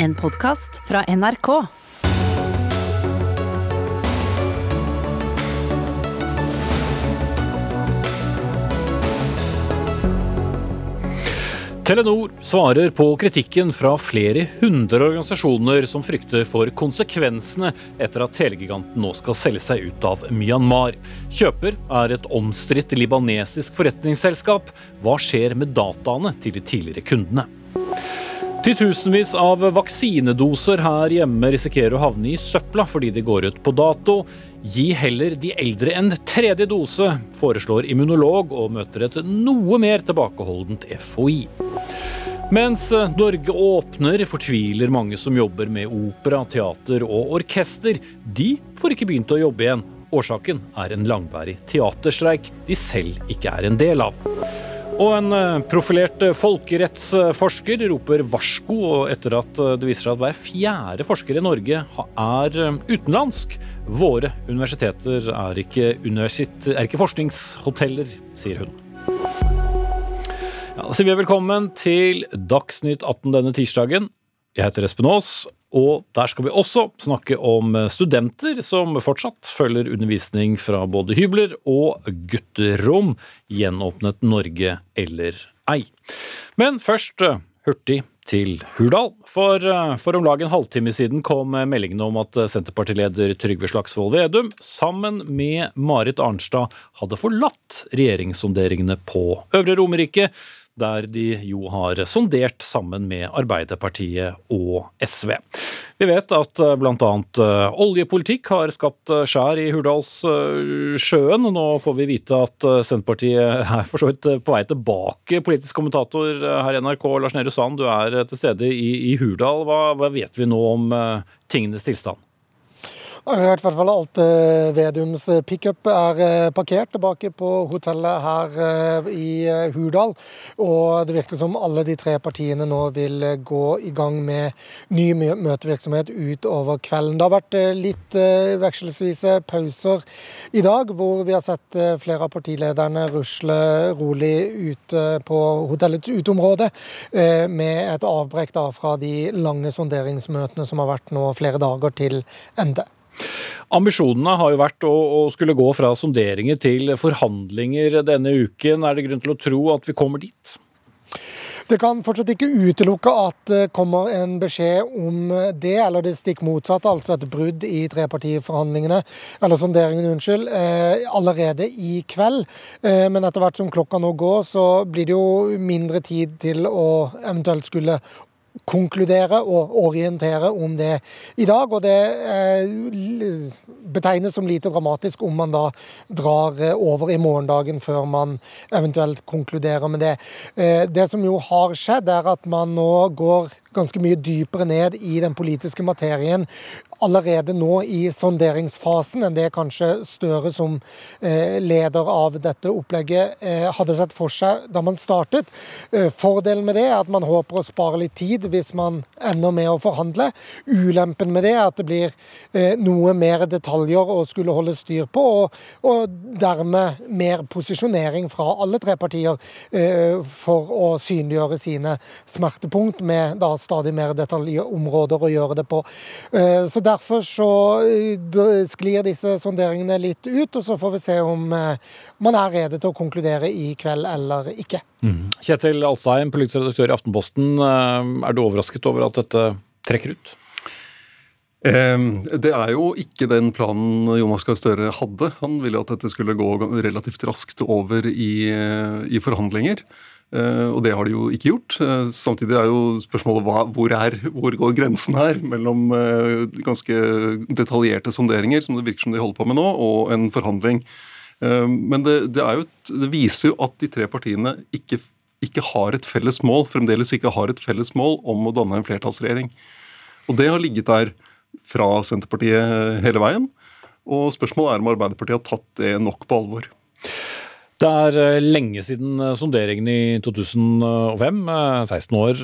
En podkast fra NRK. Telenor svarer på kritikken fra flere hundre organisasjoner som frykter for konsekvensene etter at telegiganten nå skal selge seg ut av Myanmar. Kjøper er et omstridt libanesisk forretningsselskap. Hva skjer med dataene til de tidligere kundene? Titusenvis av vaksinedoser her hjemme risikerer å havne i søpla fordi de går ut på dato. Gi heller de eldre en tredje dose, foreslår immunolog og møter et noe mer tilbakeholdent FHI. Mens Norge åpner, fortviler mange som jobber med opera, teater og orkester. De får ikke begynt å jobbe igjen. Årsaken er en langværig teaterstreik de selv ikke er en del av. Og en eh, profilert eh, folkerettsforsker roper varsko etter at eh, det viser seg at hver fjerde forsker i Norge er utenlandsk. Våre universiteter er ikke, universit, er ikke forskningshoteller, sier hun. Ja, da sier vi velkommen til Dagsnytt 18 denne tirsdagen. Jeg heter Espen Aas, og der skal vi også snakke om studenter som fortsatt følger undervisning fra både hybler og gutterom. Gjenåpnet Norge eller ei. Men først eh, hurtig til Hurdal. For, eh, for om lag en halvtime siden kom meldingene om at Senterpartileder Trygve Slagsvold Vedum sammen med Marit Arnstad hadde forlatt regjeringssonderingene på Øvre Romerike der de jo har sondert sammen med Arbeiderpartiet og SV. Vi vet at eh, bl.a. Eh, oljepolitikk har skapt eh, skjær i Hurdalssjøen. Nå får vi vite at Senterpartiet er for så vidt på vei tilbake. Politisk kommentator her i NRK, Lars Nehru Sand, du er til stede i, Hurdal. Hva, hva vet vi nå om tingenes tilstand? Jeg har hørt i hvert fall at uh, Vedums eh, pickup er uh, parkert tilbake på hotellet her i Hurdal. Og det virker som alle de tre partiene nå vil gå i gang med ny møtevirksomhet utover kvelden. Det har vært litt vekselvise pauser i dag, hvor vi har sett flere av partilederne rusle rolig ute på hotellets uteområde, med et avbrekk fra de lange sonderingsmøtene som har vært nå flere dager til ende. Ambisjonene har jo vært å, å, skulle gå fra sonderinger til forhandlinger denne uken. Er det grunn til å tro at vi kommer dit? Det kan fortsatt ikke utelukke at det kommer en beskjed om det, eller det stikk motsatte, altså et brudd i trepartiforhandlingene, eller sonderingene, unnskyld, eh, allerede i kveld. Eh, men etter hvert som klokka nå går, så blir det jo mindre tid til å eventuelt skulle konkludere og orientere om det i dag. Og det eh, betegnes som lite dramatisk om man da drar eh, over i morgendagen før man eventuelt konkluderer med det. Eh, det som jo har skjedd, er at man nå går ganske mye dypere ned i den politiske materien allerede nå i sonderingsfasen enn det kanskje Støre som eh, leder av dette opplegget eh, hadde sett for seg da man startet. Eh, fordelen med det er at man håper å spare litt tid hvis man ender med å forhandle. Ulempen med det er at det blir noe mer detaljer å skulle holde styr på, og, og dermed mer posisjonering fra alle tre partier for å synliggjøre sine smertepunkt med da stadig mer detaljområder å gjøre det på. Så Derfor så eh, sklir disse sonderingene litt ut, og så får vi se om eh, man er rede til å konkludere i kveld eller ikke. Mm. Kjetil Alsheim, politisk redaktør i Aftenposten. Eh, er du overrasket over at dette trekker ut? Det er jo ikke den planen Jonas Gahr Støre hadde. Han ville at dette skulle gå relativt raskt over i, i forhandlinger. Uh, og det har de jo ikke gjort. Uh, samtidig er jo spørsmålet hva, hvor, er, hvor går grensen her mellom uh, ganske detaljerte sonderinger, som det virker som de holder på med nå, og en forhandling. men det, det, jo, det, viser jo at de tre partiene ikke, ikke, har et felles mål, fremdeles ikke har et felles mål om å danne en flertallsregjering. Og det har ligget der fra Senterpartiet hele veien. Og spørsmålet er om Arbeiderpartiet har tatt det nok på alvor. Det er eh, lenge siden eh, sonderingen i 2005, 16 eh, år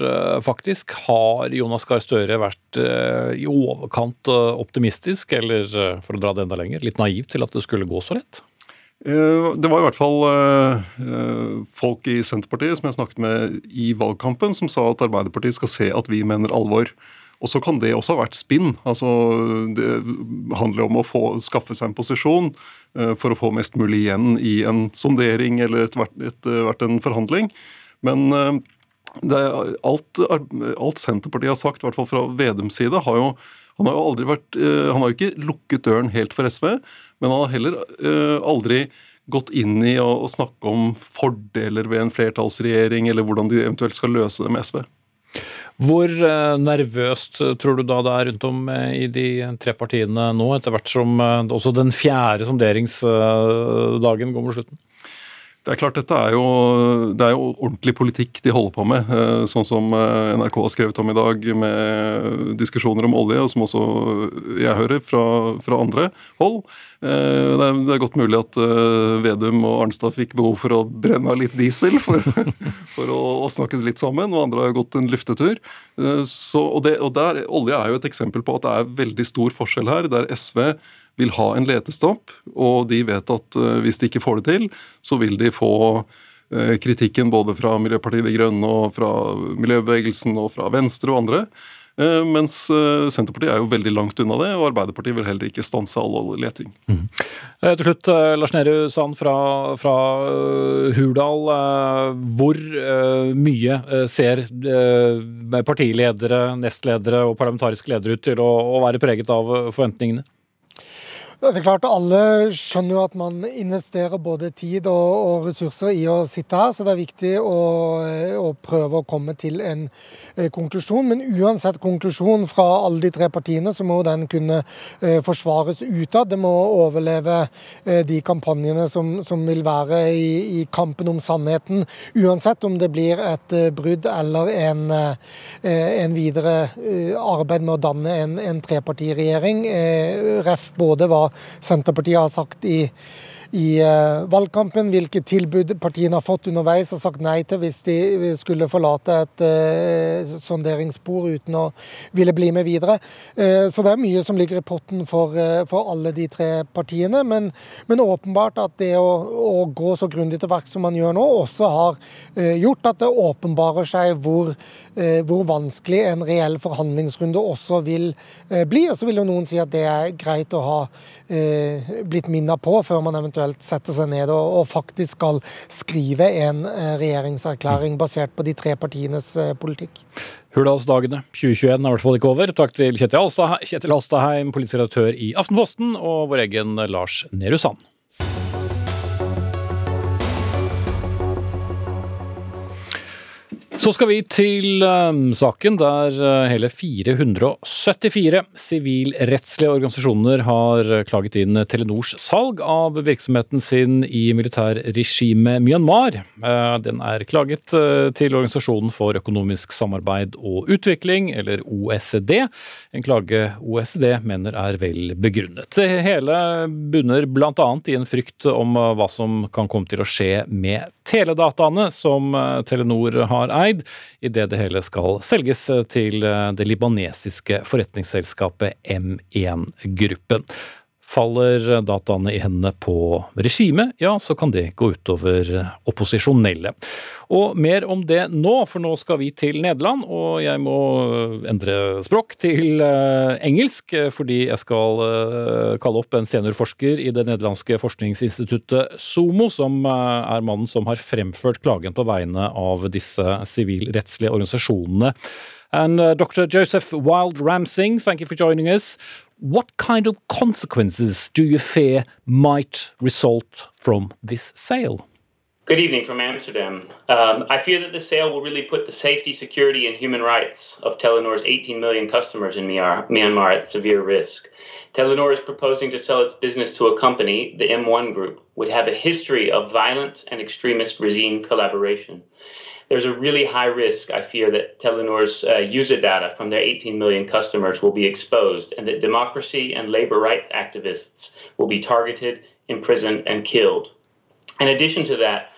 faktisk. Har Jonas Gahr Støre vært i overkant optimistisk, eller for å dra det enda lenger, litt naiv til at det skulle gå så lett? Det var i hvert fall folk i Senterpartiet som jeg snakket med i valgkampen, som sa at Arbeiderpartiet skal se at vi mener alvor Og så kan det også ha vært spinn. Altså, det handler om å få, skaffe seg en posisjon uh, for å få mest mulig igjen i en sondering eller etter hvert, etter hvert en forhandling. Men uh, er, alt, alt, Senterpartiet har sagt, i hvert fall fra Vedums side, har jo han har jo aldri vært, han har jo ikke lukket døren helt for SV, men han har heller aldri gått inn i å snakke om fordeler ved en flertallsregjering, eller hvordan de eventuelt skal løse det med SV. Hvor eh, nervøst tror du da det er rundt om eh, i de tre partiene nå, etter hvert som eh, også den fjerde sonderingsdagen går mot slutten? Det er klart, dette er jo, det er jo ordentlig politikk de holder på med. Sånn som NRK har skrevet om i dag, med diskusjoner om olje, og som også jeg hører fra, fra andre hold. Eh, det er, det er, godt mulig at Vedum og Arnstad fikk behov for å brenne av litt diesel for, for å, å, snakkes litt sammen, og andre har gått en luftetur. Så, og, det, og der, Olje er jo et eksempel på at det er veldig stor forskjell her, der SV vil ha en letestopp, og de vet at uh, hvis de ikke får det til, så vil de få kritikken både fra Miljøpartiet De Grønne og fra miljøbevegelsen og fra Venstre og andre. Eh, mens eh, Senterpartiet er jo veldig langt unna det, og Arbeiderpartiet vil heller ikke stanse all oljeleting. Mm. Til slutt, Lars Nehru Sand fra, fra Hurdal. Hvor mye ser partiledere, nestledere og parlamentariske ledere ut til å, å være preget av forventningene? Det er klart Alle skjønner jo at man investerer både tid og, og, ressurser i å sitte her, så det er viktig å, å prøve å komme til en eh, konklusjon. Men uansett konklusjon fra alle de tre partiene, så må den kunne eh, forsvares utad. Det må overleve eh, de kampanjene som, som vil være i, i, kampen om sannheten. Uansett om det blir et eh, brudd eller en, eh, en videre eh, arbeid med å danne en, en trepartiregjering. ref både hva Senterpartiet har sagt i i uh, valgkampen, hvilke tilbud partiene har fått underveis og sagt nei til hvis de skulle forlate et uh, sonderingsspor uten å ville bli med videre. Uh, så det er mye som ligger i potten for, for alle de tre partiene. Men, men åpenbart at det å, å gå så grundig til verks som man gjør nå, også har gjort at det åpenbarer seg hvor, hvor vanskelig en reell forhandlingsrunde også vil bli. Og så vil jo noen si at det er greit å ha blitt minnet på før man eventuelt eventuelt setter seg ned og, og faktisk skal skrive en eh, regjeringserklæring basert på de tre partienes eh, politikk. Hurdalsdagene 2021 er i hvert fall ikke over. Takk til Kjetil Alstaheim, politisk redaktør i Aftenposten, og vår egen Lars Nehru Sand. Så skal vi til um, saken der uh, hele 474 sivilrettslige organisasjoner har klaget inn Telenors salg av virksomheten sin i militærregimet Myanmar. Uh, den er klaget til Organisasjonen for økonomisk samarbeid og utvikling, eller OECD. En klage OECD mener er vel begrunnet. Det hele bunner bl.a. i en frykt om hva som kan komme til å skje med teledataene som Telenor har eid eid, idet det hele skal selges til eh, det libanesiske forretningsselskapet M1-gruppen. Faller dataene i hendene på regimet, ja, så kan det gå utover opposisjonelle. Og mer om det nå, for nå skal vi til Nederland, og jeg må endre språk til uh, engelsk, fordi jeg skal uh, kalle opp en seniorforsker i det nederlandske forskningsinstituttet SOMO, som uh, er mannen som har fremført klagen på vegne av disse sivilrettslige organisasjonene. And Dr. Joseph Wild Ramsing, thank you for joining us. What kind of consequences do you fear might result from this sale? Good evening from Amsterdam. Um, I fear that the sale will really put the safety, security, and human rights of Telenor's 18 million customers in Myanmar at severe risk. Telenor is proposing to sell its business to a company, the M1 Group, would have a history of violent and extremist regime collaboration there's a really high risk, I fear, that Telenor's uh, user data from their 18 million customers will be exposed and that democracy and labor rights activists will be targeted, imprisoned, and killed. In addition to that,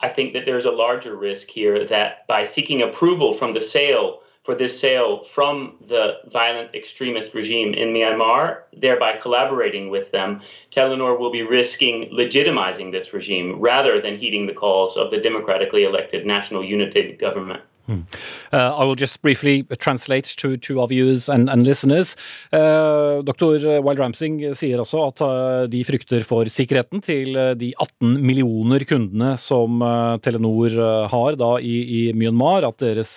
I think that there's a larger risk here that by seeking approval from the sale for this sale from the violent extremist regime in Myanmar, thereby collaborating with them, Telenor will be risking legitimizing this regime rather than heeding the calls of the democratically elected National Unity Government. Mm. Uh, I will just briefly translate to, to our viewers and, and listeners. Uh, Dr. Wild Ramsing sier også at uh, de frykter for sikkerheten til uh, de 18 millioner kundene som uh, Telenor uh, har da i, i, Myanmar. At deres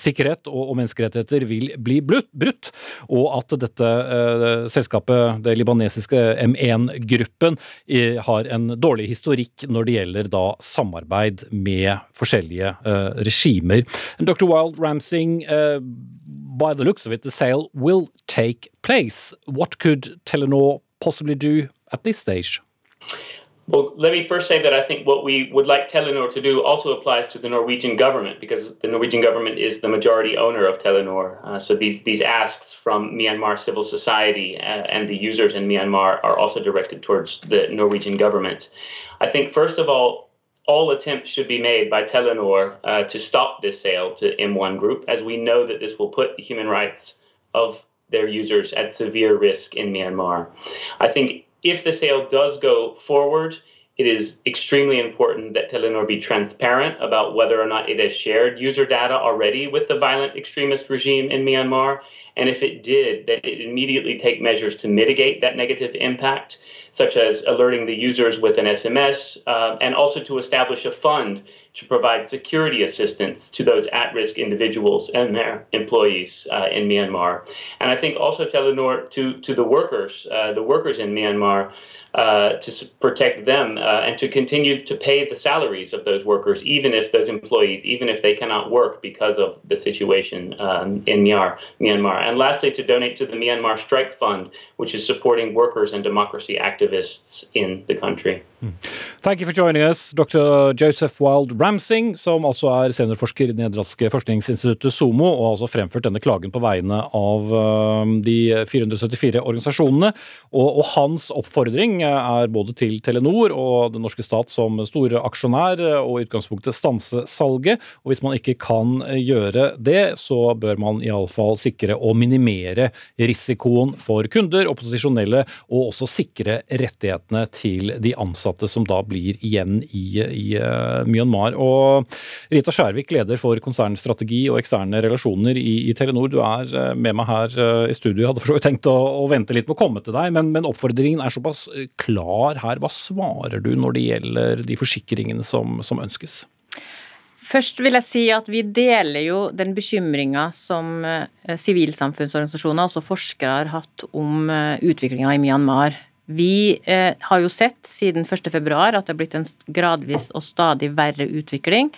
sikkerhet og, og, menneskerettigheter vil bli brutt. Og at dette selskapet, det libanesiske M1-gruppen, har en dårlig historikk når det gjelder da samarbeid med forskjellige regimer And Dr. Wild Ramsing, uh, by the looks of it, the sale will take place. What could Telenor possibly do at this stage? Well, let me first say that I think what we would like Telenor to do also applies to the Norwegian government because the Norwegian government is the majority owner of Telenor. Uh, so these these asks from Myanmar civil society uh, and the users in Myanmar are also directed towards the Norwegian government. I think first of all, all attempts should be made by Telenor uh, to stop this sale to M1 Group, as we know that this will put the human rights of their users at severe risk in Myanmar. I think if the sale does go forward, it is extremely important that Telenor be transparent about whether or not it has shared user data already with the violent extremist regime in Myanmar. And if it did, that it immediately take measures to mitigate that negative impact such as alerting the users with an SMS, uh, and also to establish a fund to provide security assistance to those at risk individuals and their employees uh, in Myanmar. And I think also Telenor to, to the workers, uh, the workers in Myanmar, uh, to protect them uh, and to continue to pay the salaries of those workers, even if those employees, even if they cannot work because of the situation um, in. Myanmar. And lastly, to donate to the Myanmar Strike Fund, which is supporting workers and democracy activists in the country. Thank you for joining us, Dr. Joseph Wild Ramsing, som altså er seniorforsker i det nederlandske forskningsinstituttet SOMO, og har altså fremført denne klagen på vegne av uh, de 474 organisasjonene. Og, og, hans oppfordring er både til Telenor og den norske stat som store aksjonær, og i utgangspunktet stanse salget. Og hvis man ikke kan gjøre det, så bør man iallfall sikre å minimere risikoen for kunder, opposisjonelle, og også sikre rettighetene til de ansatte som da blir igjen i, i uh, Myanmar. Og Rita Skjærvik, leder for konsernstrategi og eksterne relasjoner i, i Telenor, du er uh, med meg her uh, i studio. Jeg hadde for så vidt tenkt å, å, vente litt med å komme til deg, men, men, oppfordringen er såpass klar her. Hva svarer du når det gjelder de forsikringene som, som ønskes? Først vil jeg si at vi deler jo den bekymringa som sivilsamfunnsorganisasjoner, også forskere, har hatt om utviklinga i Myanmar. Vi eh, har jo sett siden 1.2 at det er blitt en gradvis og stadig verre utvikling.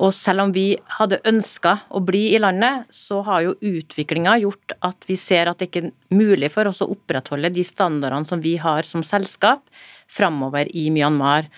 Og selv om vi hadde ønska å bli i landet, så har jo utviklinga gjort at vi ser at det ikke er mulig for oss å opprettholde de standardene som vi har som selskap framover i Myanmar.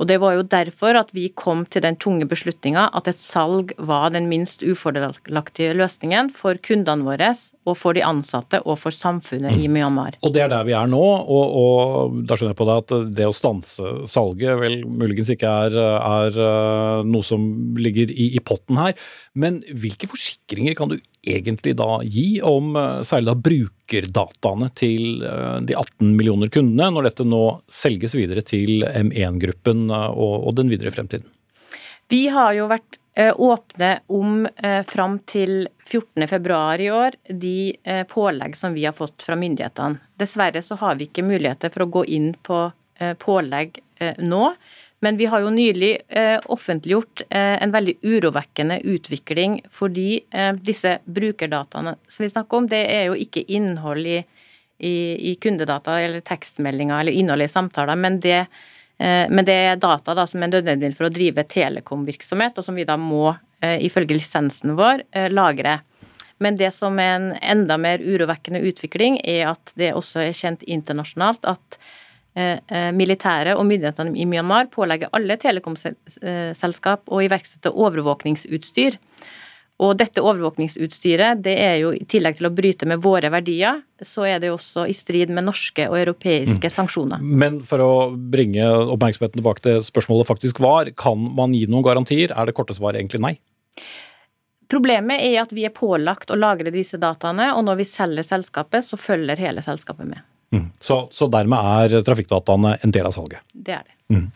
Og det var jo derfor at vi kom til den tunge beslutninga at et salg var den minst ufordelaktige løsningen for kundene våre og for de ansatte og for samfunnet mm. i Myanmar. Og det er der vi er nå, og, og da skjønner jeg på deg at det å stanse salget vel muligens ikke er, er uh, noe som ligger i, i potten her. Men hvilke forsikringer kan du egentlig da gi om uh, særlig da brukerdataene til uh, de 18 millioner kundene, når dette nå selges videre til M1-gruppen og, og den videre fremtiden? Vi har jo vært åpne om eh, fram til 14.2 i år de eh, pålegg som vi har fått fra myndighetene. Dessverre så har vi ikke muligheter for å gå inn på eh, pålegg eh, nå. Men vi har jo nylig eh, offentliggjort eh, en veldig urovekkende utvikling fordi disse brukerdataene som vi snakker om, det er jo ikke innhold i, i, i kundedata eller tekstmeldinger eller innhold i samtaler, men det Eh, men det er data da, som er nødvendig for å drive telekomvirksomhet, og som vi da må, eh, ifølge lisensen vår, eh, lagre. Men det som er en enda mer urovekkende utvikling, er at det også er kjent internasjonalt at militære og myndighetene i Myanmar pålegger alle telekomselskap å iverksette overvåkningsutstyr. Og dette overvåkningsutstyret, det er jo i tillegg til å bryte med våre verdier, så er det jo også i strid med norske og europeiske mm. sanksjoner. Men for å bringe oppmerksomheten tilbake til spørsmålet faktisk var, kan man gi noen garantier? Er det korte svaret egentlig nei? Problemet er at vi er pålagt å lagre disse dataene, og når vi selger selskapet, så følger hele selskapet med. Mm. Så, så, dermed er trafikkdataene en del av salget? Det er det. Mm.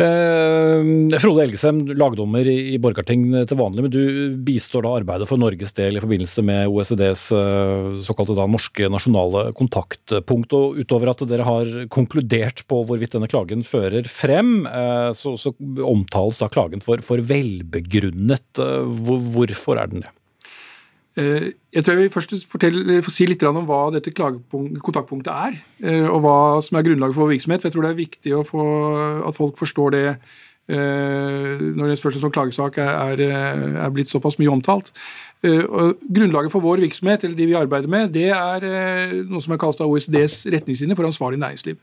Eh, Frode Elgesem, lagdommer i Borgarting til vanlig, men du bistår da arbeidet for Norges del i forbindelse med OECDs eh, såkalte da norske nasjonale kontaktpunkt. og Utover at dere har konkludert på hvorvidt denne klagen fører frem, eh, så, så omtales da klagen for, for velbegrunnet. Hvorfor er den det? Jeg tror jeg vil først fortelle, si litt om hva dette kontaktpunktet er, og hva som er grunnlaget for virksomhet. For jeg tror det er viktig få, at folk forstår det når en spørsmål som klagesak er, er, blitt såpass mye omtalt. Og grunnlaget for vår virksomhet, eller de vi arbeider med, det er noe som er kalt OECDs retningslinjer for ansvarlig næringsliv.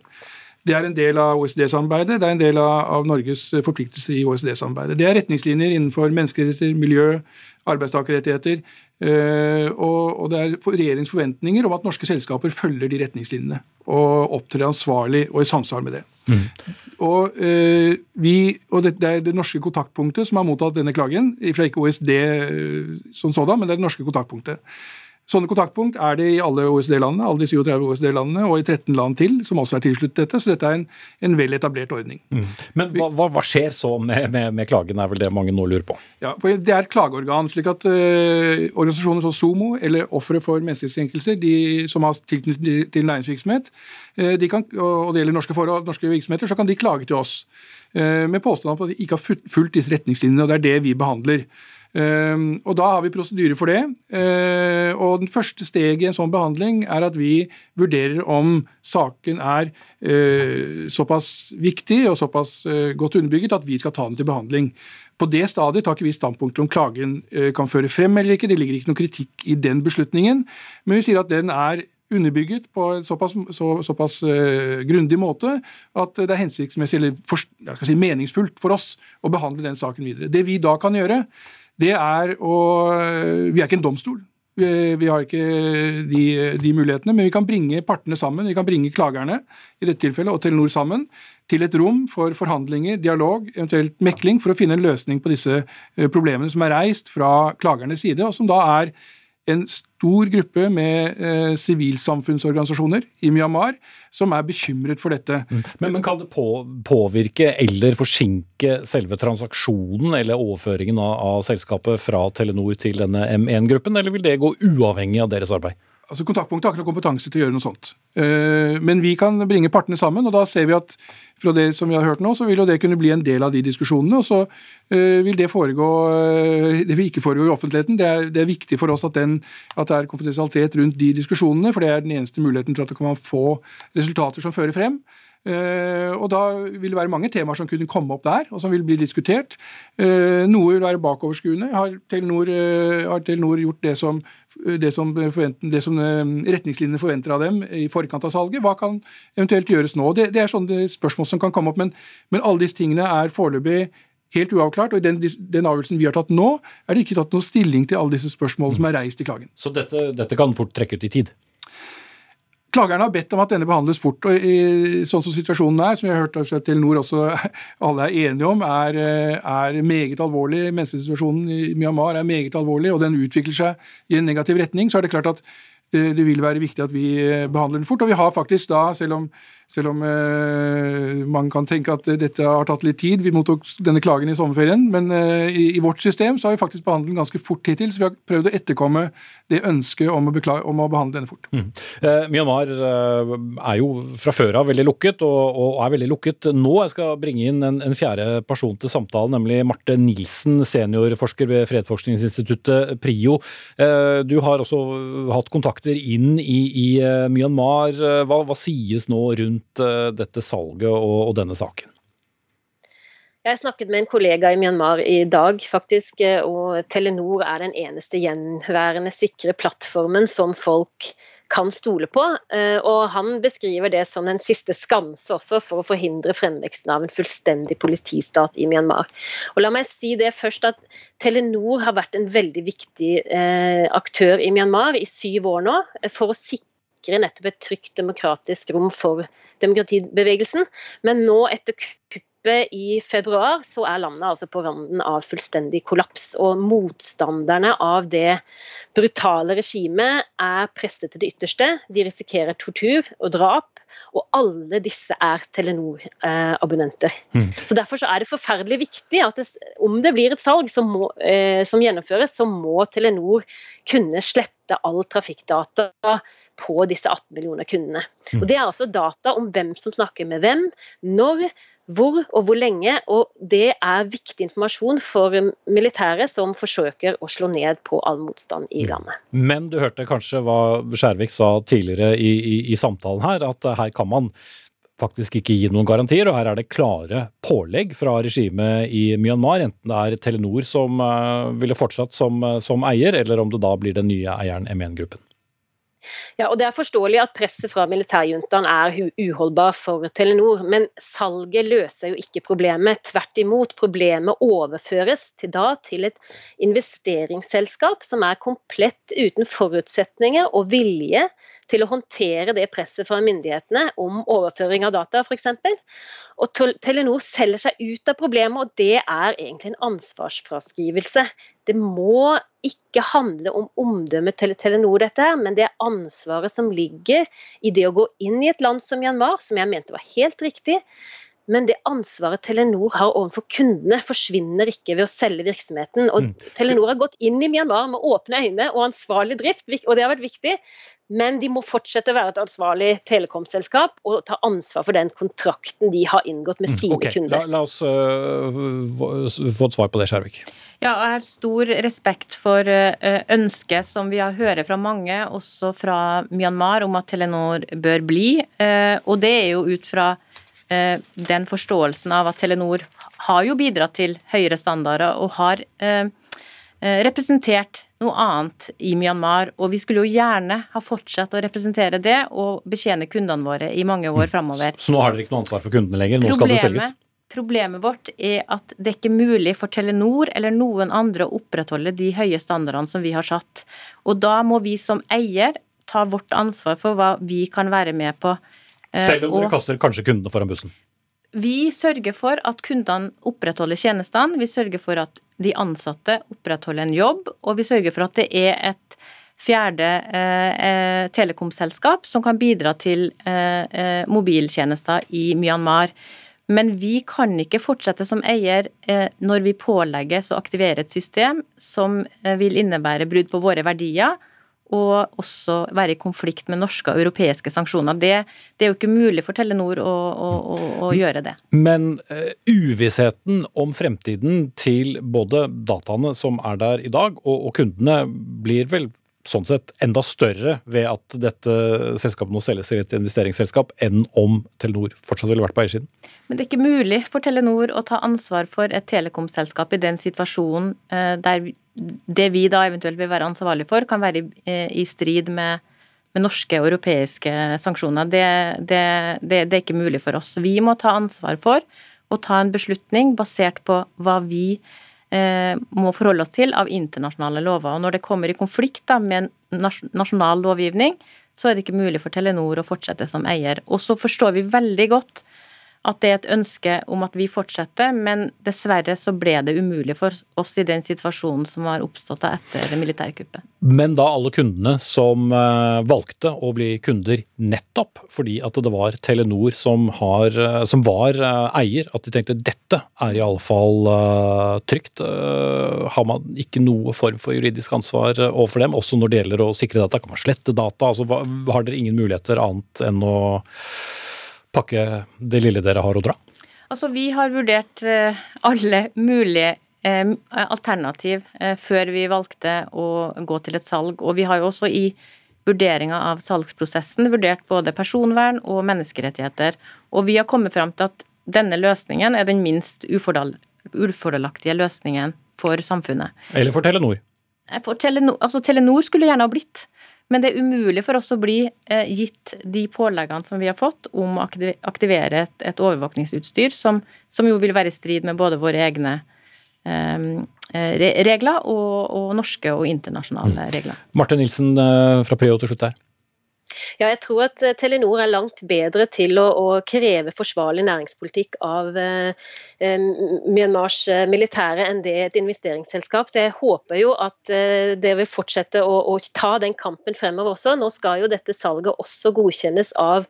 Det er en del av OECD-samarbeidet, det er en del av Norges forpliktelser i OECD-samarbeidet. Det er retningslinjer innenfor menneskerettigheter, miljø, arbeidstakerrettigheter. Eh, og det er regjeringens forventninger om at norske selskaper følger de retningslinjene og opptrer ansvarlig og i samsvar med det. Mm. Og, eh, vi, og det, er det norske kontaktpunktet som har mottatt denne klagen, fra ikke OSD eh, som sådan, men det er det norske kontaktpunktet. Sånne kontaktpunkt er det i alle OECD-landene, alle de 37 OECD-landene, og i 13 land til, som også er tilsluttet dette. Så dette er en, en vel etablert ordning. Mm. Men hva, hva, skjer så med, med, med, klagen, er vel det mange nå lurer på? Ja, Det er et klageorgan. slik at uh, Organisasjoner som SOMO, eller ofre for menneskerettskrenkelser, de som har tilknytning til næringsvirksomhet, uh, de kan, og det gjelder norske, forhold, norske virksomheter, så kan de klage til oss uh, med påstand om at de ikke har fulgt disse retningslinjene. og Det er det vi behandler. Ehm, og Da har vi prosedyre for det. Ehm, og Den første steget i en sånn behandling er at vi vurderer om saken er eh, såpass viktig og såpass eh, godt underbygget at vi skal ta den til behandling. På det stadiet tar ikke vi standpunkt om klagen eh, kan føre frem eller ikke. Det ligger ikke noen kritikk i den beslutningen, men vi sier at den er underbygget på en såpass, så, såpass uh, grundig måte at det er hensiktsmessig eller for, si, meningsfullt for oss å behandle den saken videre. Det vi da kan gjøre, det er å Vi er ikke en domstol. Vi har ikke de, de, mulighetene, men vi kan bringe partene sammen. Vi kan bringe klagerne i dette tilfellet, og Telenor sammen til et rom for forhandlinger, dialog, eventuelt mekling, for å finne en løsning på disse eh, problemene som er reist fra klagernes side, og som da er en stor gruppe med eh, sivilsamfunnsorganisasjoner i Myanmar som er bekymret for dette. Mm. Men, men, kan det på, påvirke eller forsinke selve transaksjonen eller overføringen av, av selskapet fra Telenor til denne M1-gruppen, eller vil det gå uavhengig av deres arbeid? Altså Kontaktpunktet har ikke noe kompetanse til å gjøre noe sånt. Eh, men vi kan bringe partene sammen, og da ser vi at fra det som vi har hørt nå, så vil jo det kunne bli en del av de diskusjonene. Og så eh, vil det foregå eh, Det vil ikke foregå i offentligheten. Det er, det er viktig for oss at, den, at, det er konfidensialitet rundt de diskusjonene, for det er den eneste muligheten til at man kan få resultater som fører frem. Uh, og Da vil det være mange temaer som kunne komme opp der, og som vil bli diskutert. Uh, noe vil være bakoverskuende. Har Telenor, uh, har Telenor gjort det som, det som, det som retningslinjene forventer av dem i forkant av salget? Hva kan eventuelt gjøres nå? Det, det er sånne spørsmål som kan komme opp, men, men alle disse tingene er foreløpig helt uavklart. og I den, den avgjørelsen vi har tatt nå, er det ikke tatt noen stilling til alle disse spørsmålene som er reist i klagen. Så dette, dette kan fort trekke ut i tid? Klagerne har bedt om at denne behandles fort. og i, Sånn som situasjonen er, som jeg har hørt at Telenor også alle er enige om, er, er meget alvorlig. Menneskesituasjonen i Myanmar er meget alvorlig, og den utvikler seg i en negativ retning. Så er det klart at det, det vil være viktig at vi behandler den fort. Og vi har faktisk da, selv om selv om eh, man kan tenke at dette har tatt litt tid. Vi mottok denne klagen i sommerferien, men eh, i, i, vårt system så har vi faktisk behandlet den ganske fort hittil. Så vi har prøvd å etterkomme det ønsket om å, om å behandle denne fort. Mm. Eh, Myanmar eh, er jo fra før av veldig lukket, og, og, er veldig lukket nå. Jeg skal bringe inn en, en fjerde person til samtalen, nemlig Marte Nilsen, seniorforsker ved Fredsforskningsinstituttet PRIO. Eh, du har også hatt kontakter inn i, i eh, Myanmar. Hva, hva sies nå rundt rundt eh, dette salget og, og denne saken? Jeg snakket med en kollega i Myanmar i dag, faktisk, eh, og Telenor er den eneste gjenværende sikre plattformen som folk kan stole på. Eh, og han beskriver det som den siste skanse også for å forhindre fremveksten av en fullstendig politistat i Myanmar. Og la meg si det først at Telenor har vært en veldig viktig aktør i Myanmar i syv år nå, for å sikre nettopp et trygt demokratisk rom for demokratibevegelsen. Men nå, etter kuppet kuppet i februar, så er landet altså på randen av fullstendig kollaps. Og motstanderne av det brutale regimet er presset til det ytterste. De risikerer tortur og drap. Og alle disse er Telenor-abonnenter. Mm. Så Derfor så er det forferdelig viktig at det, om det blir et salg som, må, eh, som gjennomføres, så må Telenor kunne slette all trafikkdata på disse 18 millioner kundene. Mm. Og Det er altså data om hvem som snakker med hvem, når, hvor og hvor lenge. og Det er viktig informasjon for militære som forsøker å slå ned på all motstand i mm. landet. Men du hørte kanskje hva Skjærvik sa tidligere i, i, i samtalen her, at her kan man faktisk ikke gi noen garantier, og her er det klare pålegg fra regimet i Myanmar, enten det er Telenor som uh, ville fortsatt som, som eier, eller om det da blir den nye eieren M1-gruppen. Ja, og Det er forståelig at presset fra militærjuntaen er uholdbar for Telenor, men salget løser jo ikke problemet. Tvert imot, problemet overføres til, da, til et investeringsselskap som er komplett uten forutsetninger og vilje til å håndtere det presset fra myndighetene om overføring av data, f.eks. Og Telenor selger seg ut av problemet, og det er egentlig en ansvarsfraskrivelse. Det må ikke handle om omdømmet til Telenor, dette men det ansvaret som ligger i det å gå inn i et land som Myanmar, som jeg mente var helt riktig. Men det ansvaret Telenor har overfor kundene, forsvinner ikke ved å selge virksomheten. Og mm. Telenor har gått inn i Myanmar med åpne øyne og ansvarlig drift, og det har vært viktig. Men de må fortsette å være et ansvarlig telekomselskap og ta ansvar for den kontrakten de har inngått med mm, sine okay. kunder. La, la oss uh, få et svar på det, Skjærvik. Ja, jeg har stor respekt for uh, ønsket som vi har hørt fra mange, også fra Myanmar, om at Telenor bør bli. Uh, og det er jo ut fra den forståelsen av at Telenor har jo bidratt til høyere standarder og har representert noe annet i Myanmar. Og vi skulle jo gjerne ha fortsatt å representere det og betjene kundene våre i mange år framover. Så, nå har dere ikke noe ansvar for kundene lenger? Nå problemet, skal det selges? Problemet vårt er at det er ikke mulig for Telenor eller noen andre å opprettholde de høye standardene som vi har satt. Og da må vi som eier ta vårt ansvar for hva vi kan være med på. Eh, Selv om dere kaster kanskje kundene foran bussen? Vi sørger for at kundene opprettholder tjenestene. Vi sørger for at de ansatte opprettholder en jobb, og vi sørger for at det er et fjerde eh, eh, telekomselskap som kan bidra til eh, eh, mobiltjenester i Myanmar. Men vi kan ikke fortsette som eier eh, når vi pålegges å aktivere et system som vil innebære brudd på våre verdier og også være i konflikt med norske og europeiske sanksjoner. Det, det er jo ikke mulig for Telenor å, å, å, å gjøre det. Men uh, uvissheten om fremtiden til både dataene som er der i dag, og, og kundene, blir vel sånn sett enda større ved at dette selskapet nå selges til et investeringsselskap, enn om Telenor fortsatt ville vært på eiersiden? Men det er ikke mulig for Telenor å ta ansvar for et telekomselskap i den situasjonen eh, der det vi da eventuelt vil være ansvarlig for, kan være eh, i strid med, med, norske og europeiske sanksjoner. Det, det, det, det er ikke mulig for oss. Vi må ta ansvar for å ta en beslutning basert på hva vi Eh, må forholde oss til av internasjonale lover. Og når det kommer i konflikt da, med nasjonal lovgivning, så er det ikke mulig for Telenor å fortsette som eier. Og så forstår vi veldig godt at det er et ønske om at vi fortsetter, men dessverre så ble det umulig for oss i den situasjonen som har oppstått etter militærkuppet. Men da alle kundene som eh, valgte å bli kunder nettopp fordi at det var Telenor som, har, eh, som var eh, eier, at de tenkte dette er i alle fall trygt, har man ikke noe form for juridisk ansvar overfor dem, også når det gjelder å sikre data? Kan man slette data? Altså, har dere ingen muligheter annet enn å pakke det lille dere har å dra? Altså, vi har vurdert eh, alle mulige eh, alternativ eh, før vi valgte å gå til et salg. Og vi har jo også i vurderinga av salgsprosessen vurdert både personvern og menneskerettigheter. Og vi har kommet fram til at denne løsningen er den minst ufordelaktige løsningen for samfunnet. Eller for Telenor? For Telenor, altså Telenor skulle gjerne ha blitt. Men det er umulig for oss å bli eh, gitt de påleggene som vi har fått om å aktivere et, et overvåkningsutstyr, som, som, jo vil være i strid med både våre egne eh, regler og, og, norske og internasjonale mm. regler. Marte Nilsen eh, fra Preo til slutt her. Ja, jeg tror at Telenor er langt bedre til å, å kreve forsvarlig næringspolitikk av eh, Myanmars militære enn det et investeringsselskap. Så jeg håper jo at eh, det vil fortsette å, å, ta den kampen fremover også. Nå skal jo dette salget også godkjennes av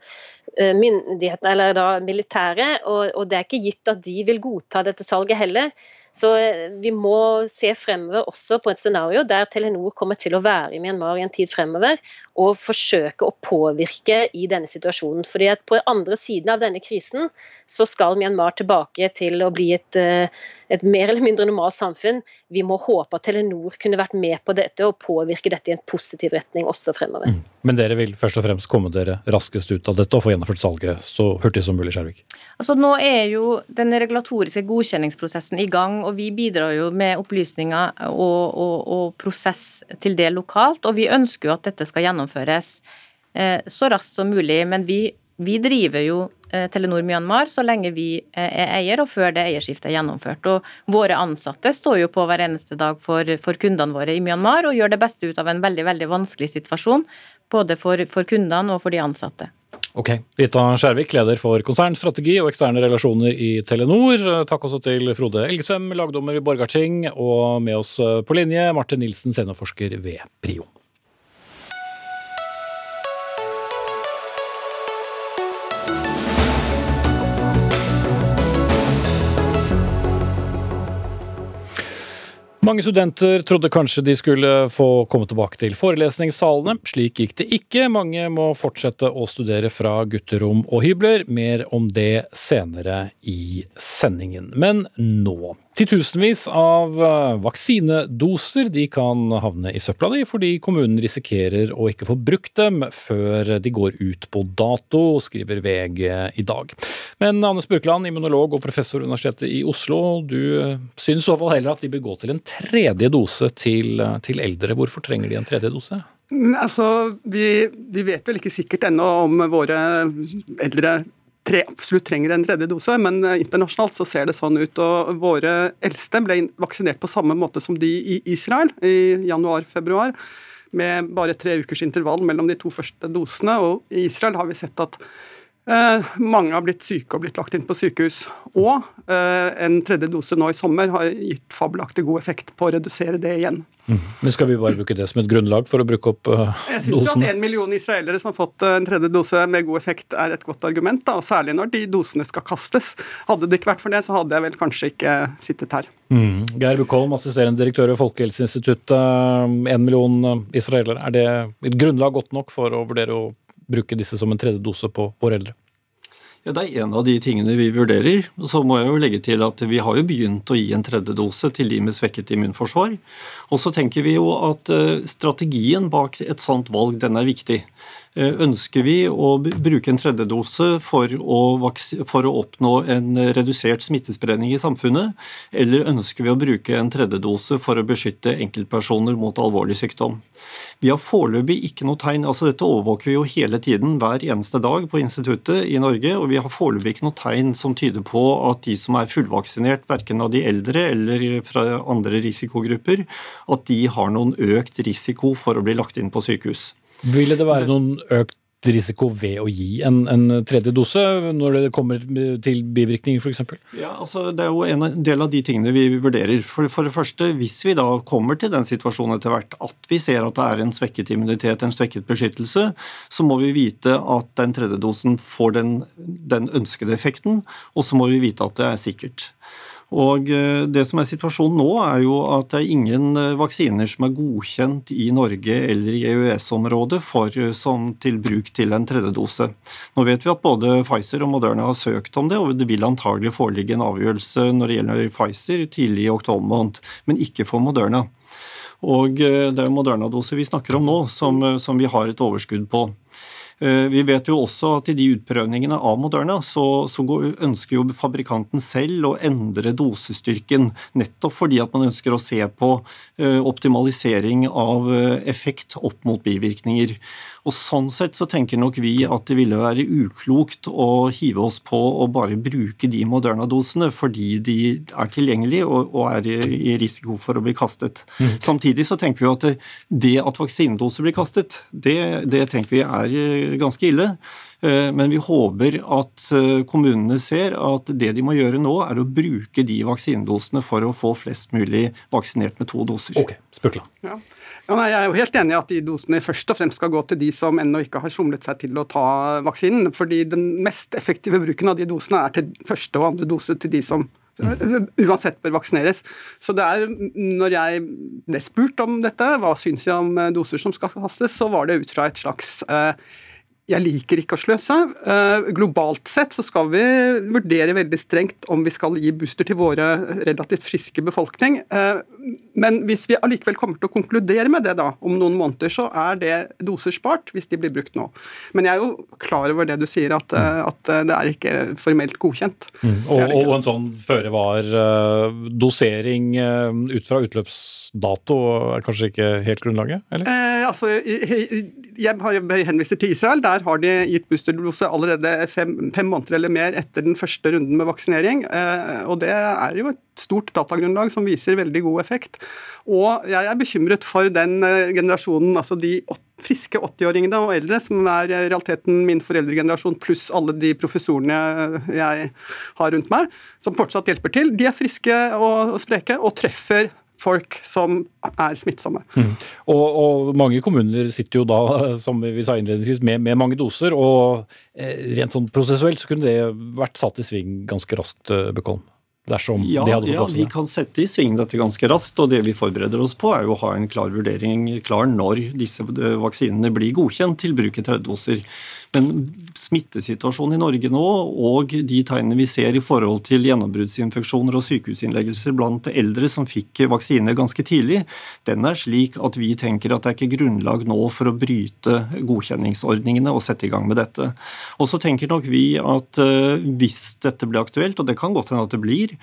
myndighetene, eller da militære, og, og det er ikke gitt at de vil godta dette salget heller. Så eh, vi må se fremover også på et scenario der Telenor kommer til å være i Myanmar i en tid fremover, og forsøke å påvirke i denne situasjonen. Fordi at På andre siden av denne krisen så skal Myanmar tilbake til å bli et, eh, et mer eller mindre normalt samfunn. Vi må håpe at Telenor kunne vært med på dette og påvirke dette i en positiv retning også fremover. Mm. Men dere vil først og fremst komme dere raskest ut av dette og få gjennomført salget så hurtig som mulig, Skjervik? Altså Nå er jo den regulatoriske godkjenningsprosessen i gang, og vi bidrar jo med opplysninger og, og, og prosess til det lokalt. Og vi ønsker jo at dette skal gjennomføres eh, så raskt som mulig. Men vi, vi driver jo eh, Telenor Myanmar så lenge vi eh, er eier, og før det eierskiftet er gjennomført. Og våre ansatte står jo på hver eneste dag for, for kundene våre i Myanmar og gjør det beste ut av en veldig, veldig vanskelig situasjon. Både for, for kundene og for de ansatte. Ok. Rita Skjærvik, leder for konsernstrategi og eksterne relasjoner i Telenor. Takk også til Frode Elgesem, lagdommer i Borgarting, og med oss på linje Martin Nilsen, seniorforsker ved Prio. Mange studenter trodde kanskje de skulle få komme tilbake til forelesningssalene. Slik gikk det ikke. Mange må fortsette å studere fra gutterom og hybler. Mer om det senere i sendingen. Men nå Titusenvis av eh, vaksinedoser de kan havne i søpla di fordi kommunen risikerer å ikke få brukt dem før de går ut på dato, skriver VG i dag. Men Anne Spurkland, immunolog og professor Universitetet i Oslo, du syns i så fall heller at de bør gå til en tredje dose til, til eldre. Hvorfor trenger de en tredje dose? Altså, vi, vi vet vel ikke sikkert ennå om våre eldre tre, absolutt trenger en tredje dose, men eh, internasjonalt så ser det sånn ut. og Våre eldste ble vaksinert på samme måte som de i Israel i januar-februar, med bare tre ukers intervall mellom de to første dosene. og I Israel har vi sett at Eh, mange har blitt syke og blitt lagt inn på sykehus. Og eh, en tredje dose nå i sommer har gitt fabelaktig god effekt på å redusere det igjen. Mm. Men Skal vi bare bruke det som et grunnlag for å bruke opp uh, Jeg synes at en million israelere som har fått en tredje dose med god effekt, er et godt argument. Da, og Særlig når de dosene skal kastes. Hadde det ikke vært for det, så hadde jeg vel kanskje ikke sittet her. Mm. Geir Bukkholm, assisterende direktør ved Folkehelseinstituttet. En million israelere, er det et grunnlag godt nok for å vurdere å bruke disse som en tredje dose på våre eldre? Ja, Det er en av de tingene vi vurderer. Så må jeg jo legge til at vi har jo begynt å gi en tredje dose til de med svekket immunforsvar. Og så tenker vi jo at eh, strategien bak et sånt valg, den er viktig. Eh, ønsker vi å bruke en tredjedose for å, for å oppnå en redusert smittespredning i samfunnet, eller ønsker vi å bruke en tredjedose for å beskytte enkeltpersoner mot alvorlig sykdom? Vi har foreløpig ikke noe tegn altså Dette overvåker vi jo hele tiden, hver eneste dag på instituttet i Norge. og Vi har foreløpig ikke noe tegn som tyder på at de som er fullvaksinert, verken av de eldre eller fra andre risikogrupper, at de har noen økt risiko for å bli lagt inn på sykehus. Ville det være noen økt risiko ved å gi en, en tredje dose når det kommer til bivirkninger f.eks.? Ja, altså, det er jo en del av de tingene vi vurderer. For, for, det første, Hvis vi da kommer til den situasjonen etter hvert at vi ser at det er en svekket immunitet, en svekket beskyttelse, så må vi vite at den tredje dosen får den, den ønskede effekten, og så må vi vite at det er sikkert. Og eh, Det som er situasjonen nå, er jo at det er ingen eh, vaksiner som er godkjent i Norge eller i EØS-området for eh, til bruk til en tredjedose. Nå vet vi at både Pfizer og Moderna har søkt om det, og det vil antagelig foreligge en avgjørelse når det gjelder Pfizer tidlig i oktober måned, men ikke for Moderna. Og Det er Moderna-doser vi snakker om nå, som, som vi har et overskudd på. Eh, vi vet jo også at i de utprøvningene av Moderna så, så ønsker jo fabrikanten selv å endre dosestyrken, nettopp fordi at man ønsker å se på eh, optimalisering av eh, effekt opp mot bivirkninger. Og Sånn sett så tenker nok vi at det ville være uklokt å hive oss på å bare bruke de Moderna-dosene fordi de er tilgjengelige og, og, er i risiko for å bli kastet. Mm. Samtidig så tenker vi at det, det at vaksinedoser blir kastet, det, det tenker vi er ganske ille. Men vi håper at kommunene ser at det de må gjøre nå, er å bruke de vaksinedosene for å få flest mulig vaksinert med to doser. Ok, Spurkla. Ja. Ja, nei, jeg er jo helt enig i at de dosene først og fremst skal gå til de som ennå ikke har somlet seg til å ta vaksinen. fordi den mest effektive bruken av de dosene er til første og andre dose til de som uansett bør vaksineres. Så det er, når jeg ble spurt om dette, hva syns jeg om doser som skal hastes, så var det ut fra et slags eh, jeg liker ikke å sløse. Uh, globalt sett så skal vi vurdere veldig strengt om vi skal gi booster til våre relativt friske befolkning. Uh, men hvis vi allikevel kommer til å konkludere med det da, om noen måneder, så er det doser spart hvis de blir brukt nå. Men jeg er jo klar over det du sier, at, uh, at det er ikke formelt godkjent. Mm. Og, og, en sånn føre var-dosering ut fra utløpsdato er kanskje ikke helt grunnlaget, eller? altså, jeg henviser til Israel. Der har de gitt boosterdose allerede fem, fem, måneder eller mer etter den første runden med vaksinering. Eh, og det er jo et stort datagrunnlag som viser veldig god effekt. Og jeg er bekymret for den eh, generasjonen, altså de friske 80-åringene og eldre, som er i realiteten min foreldregenerasjon, pluss alle de professorene jeg har rundt meg, som fortsatt hjelper til. De er friske og spreke og treffer folk som er smittsomme. Mm. Og, og, mange kommuner sitter jo da, som vi sa innledningsvis, med, med mange doser. Og eh, rent sånn prosessuelt så kunne det vært satt i sving ganske raskt, eh, Bøkholm? dersom ja, de hadde fått ja, Vi kan sette i sving dette ganske raskt, og det vi forbereder oss på, er jo å ha en klar vurdering klar når disse eh, vaksinene blir godkjent til bruk i tredjedoser. Men smittesituasjonen i Norge nå, og de tegnene vi ser i forhold til gjennombruddsinfeksjoner og sykehusinnleggelser blant eldre som fikk vaksine ganske tidlig, den er slik at vi tenker at det er ikke grunnlag nå for å bryte godkjenningsordningene og sette i gang med dette. Og så tenker nok vi at eh, hvis dette blir aktuelt, og det kan godt hende at det blir,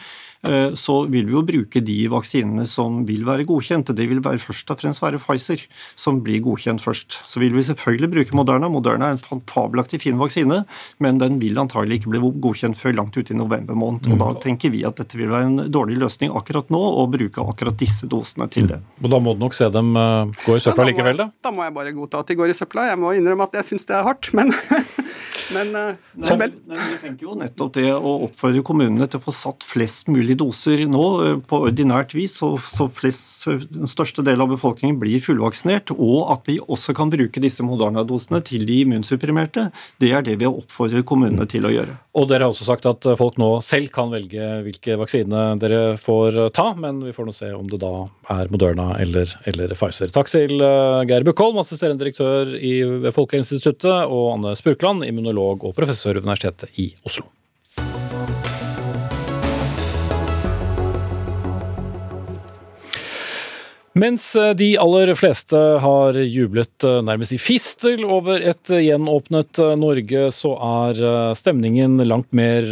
Eh, så vil vi jo bruke de vaksinene som vil være godkjente. Det vil være først og fremst være Pfizer som blir godkjent først. Så vil vi selvfølgelig bruke Moderna. Moderna er en fabelaktig fin vaksine, men den vil antagelig ikke bli godkjent før langt ute i november måned. Og da mm. tenker vi at dette vil være en dårlig løsning akkurat nå, å bruke akkurat disse dosene til det. Og da må du nok se dem eh, gå i søpla likevel, da? Da må jeg bare godta at de går i søpla. Jeg må innrømme at jeg syns det er hardt, men Men, uh, nei, vi tenker jo nettopp det å oppfordre kommunene til å få satt flest mulig doser nå eh, på ordinært vis, så, så flest, den største delen av befolkningen blir fullvaksinert, og at vi også kan bruke disse Moderna-dosene til de immunsupprimerte. Det er det vi oppfordrer kommunene til å gjøre. Og dere har også sagt at folk nå selv kan velge hvilke vaksine dere får ta, men vi får nå se om det da er Moderna eller, eller Pfizer. Takk til eh, Geir Bukkholm, assisterende direktør i, Folkehelseinstituttet, og Anne Spurkland, immunolog og professor ved Universitetet i Oslo. Mens eh, de aller fleste har jublet eh, nærmest i fistel over et gjenåpnet eh, Norge, så er stemningen langt mer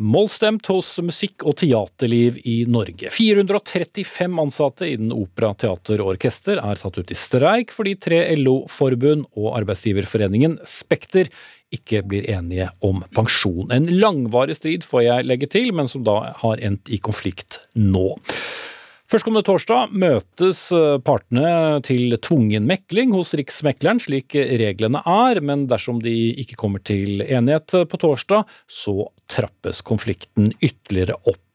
mollstemt hos musikk- og teaterliv i Norge. 435 ansatte innen opera, teater og orkester er tatt ut i streik fordi tre LO-forbund og arbeidsgiverforeningen Spekter ikke blir enige om pensjon. En langvarig strid, får jeg legge til, men som da har endt i konflikt nå. Førstkommende torsdag møtes eh, partene til tvungen mekling hos Riksmekleren, slik reglene er, men dersom de ikke kommer til enighet på torsdag, så trappes konflikten ytterligere opp.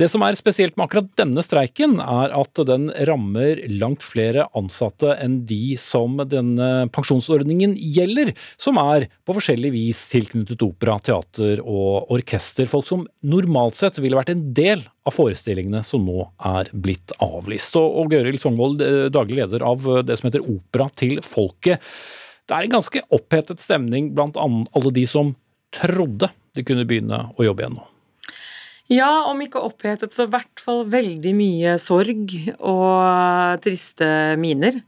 Det som er spesielt med akkurat denne streiken, er at den rammer langt flere ansatte enn de som denne pensjonsordningen gjelder, som er på forskjellig vis tilknyttet opera, teater og orkester. Folk som normalt sett ville vært en del av forestillingene som nå er blitt avlyst. Og, og Gøril Songvold, daglig leder av det som heter Opera til folket. Det er en ganske opphetet stemning blant alle de som trodde de kunne begynne å jobbe igjen nå. Ja, om ikke opphetet, så i hvert fall veldig mye sorg og triste miner.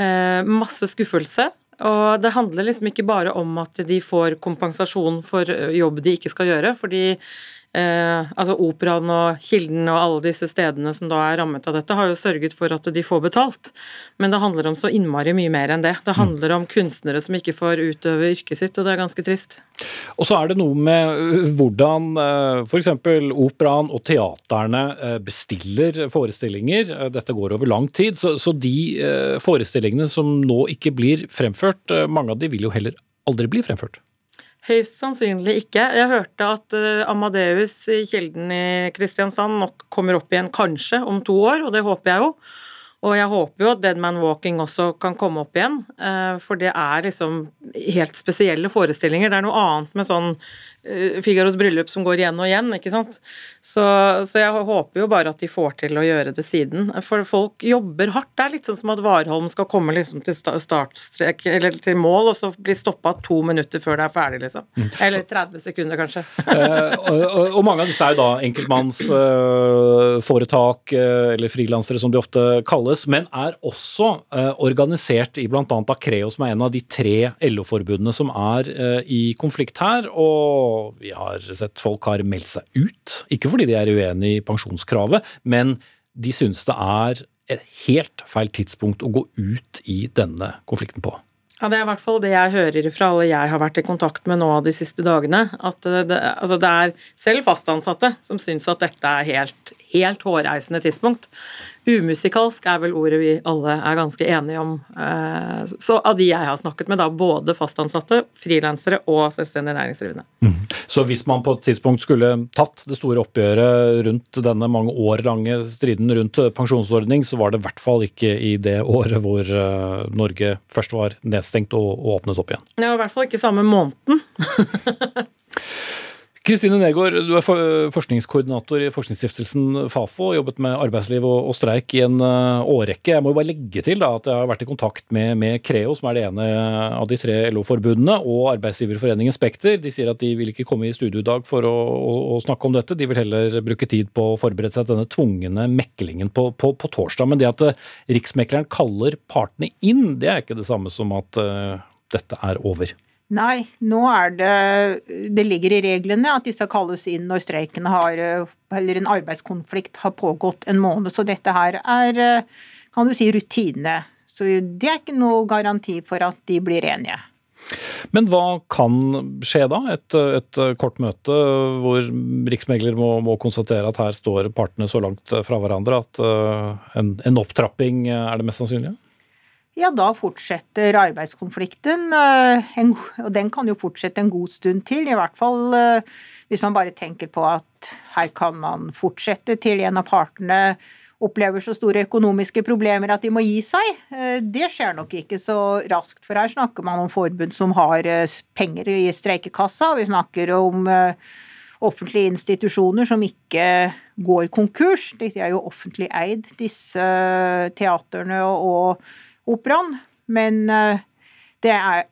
Eh, masse skuffelse. Og det handler liksom ikke bare om at de får kompensasjon for jobb de ikke skal gjøre, fordi Eh, altså Operaen og Kilden og alle disse stedene som da er rammet av dette, har jo sørget for at de får betalt. Men det handler om så innmari mye mer enn det. Det handler om kunstnere som ikke får utøve yrket sitt, og det er ganske trist. Og så er det noe med øh, hvordan øh, f.eks. operaen og teaterne øh, bestiller forestillinger. Dette går over lang tid, så, så de forestillingene som nå ikke blir fremført, mange av de vil jo heller aldri bli fremført? Høyst sannsynlig ikke. Jeg hørte at Amadeus i Kilden i Kristiansand nok kommer opp igjen kanskje om to år, og det håper jeg jo. Og jeg håper jo at Dead Man Walking også kan komme opp igjen, for det er liksom helt spesielle forestillinger. Det er noe annet med sånn Eh, Figaros bryllup som går igjen og igjen, ikke sant. Så, så, jeg håper jo bare at de får til å gjøre det siden. For folk jobber hardt. Det er litt sånn som at Warholm skal komme liksom til startstrek, eller til mål, og så bli stoppa to minutter før det er ferdig, liksom. Eller 30 sekunder, kanskje. og, og, og, mange av disse er jo da enkeltmannsforetak, eh, eller frilansere som de ofte kalles, men er også organisert i bl.a. Acreo, som er en av de tre LO-forbundene som er i konflikt her. og og vi har sett folk har meldt seg ut. Ikke fordi de er uenig i pensjonskravet, men de synes det er et helt feil tidspunkt å gå ut i denne konflikten på. Ja, Det er i hvert fall det jeg hører fra alle jeg har vært i kontakt med nå de siste dagene. At det, altså det er selv fastansatte som syns at dette er helt, helt hårreisende tidspunkt. Umusikalsk er vel ordet vi alle er ganske enige om. Eh, så av de jeg har snakket med, da både fastansatte, frilansere og selvstendig næringsdrivende. Mm. Så hvis man på et tidspunkt skulle tatt det store oppgjøret rundt denne mange år lange striden rundt pensjonsordning, så var det i hvert fall ikke i det året hvor eh, Norge først var nedstengt og åpnet opp igjen. Ja, i hvert fall ikke samme måneden. Kristine Nergård, du er forskningskoordinator i forskningsstiftelsen Fafo. Jobbet med arbeidsliv og, og streik i en uh, årrekke. Jeg må jo bare legge til da, at jeg har vært i kontakt med, med Creo, som er det ene av de tre LO-forbundene, og arbeidsgiverforeningen Spekter. De sier at de vil ikke komme i studio i dag for å, å, å, snakke om dette. De vil heller bruke tid på å forberede seg til denne tvungne meklingen på, på, på torsdag. Men det at uh, Riksmekleren kaller partene inn, det er ikke det samme som at uh, dette er over. Nei, nå er det Det ligger i reglene at de skal kalles inn når streiken har Eller en arbeidskonflikt har pågått en måned. Så dette her er, kan du si, rutine. Så det er ikke noe garanti for at de blir enige. Men hva kan skje da? Et, et kort møte hvor riksmegler må, må, konstatere at her står partene så langt fra hverandre at uh, en, en opptrapping er det mest sannsynlige? Ja, da fortsetter arbeidskonflikten. Eh, og den kan jo fortsette en god stund til, i hvert fall eh, hvis man bare tenker på at her kan man fortsette til en av partene opplever så store økonomiske problemer at de må gi seg. Eh, det skjer nok ikke så raskt, for her snakker man om forbund som har penger i streikekassa, og vi snakker om offentlige institusjoner som ikke går konkurs. De er jo offentlig eid, disse teaterne og operaen. Men eh, det er,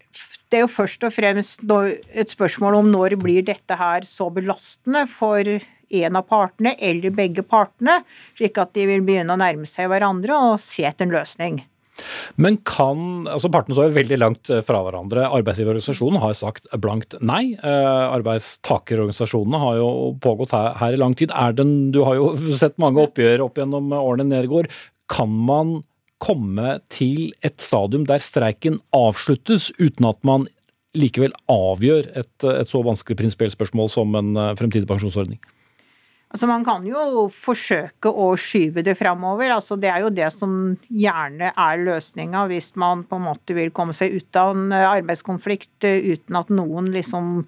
det er jo først og fremst et spørsmål om når blir dette her så belastende for en av partene eller begge partene, slik at de vil begynne å nærme seg hverandre og se etter en løsning. Men kan altså Partene står jo veldig langt eh, fra hverandre. Arbeidsgiverorganisasjonen har sagt blankt nei. Eh, arbeidstakerorganisasjonene har jo pågått her, her i lang tid. Den, du har jo sett mange oppgjør opp gjennom årene, Nergård. Kan man komme til et stadium der streiken avsluttes uten at man likevel avgjør et, et så vanskelig prinsipielt spørsmål som en eh, fremtidig pensjonsordning? Altså Man kan jo forsøke å skyve det framover. Altså det er jo det som gjerne er løsninga hvis man på en måte vil komme seg ut av en eh, arbeidskonflikt eh, uten at noen liksom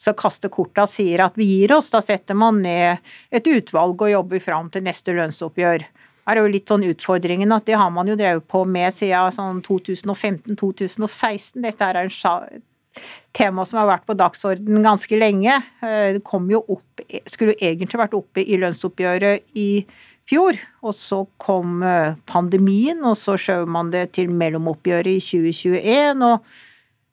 skal kaste korta sier at vi gir oss. Da setter man ned et utvalg og jobber fram til neste lønnsoppgjør er jo litt sånn utfordringen at det har man jo drevet på med siden sånn 2015-2016. Dette er en tema som har vært på dagsordenen ganske lenge. Eh, det kom jo opp, skulle jo egentlig vært oppe i lønnsoppgjøret i fjor, og så kom eh, pandemien, og så skjøv man det til mellomoppgjøret i 2021. og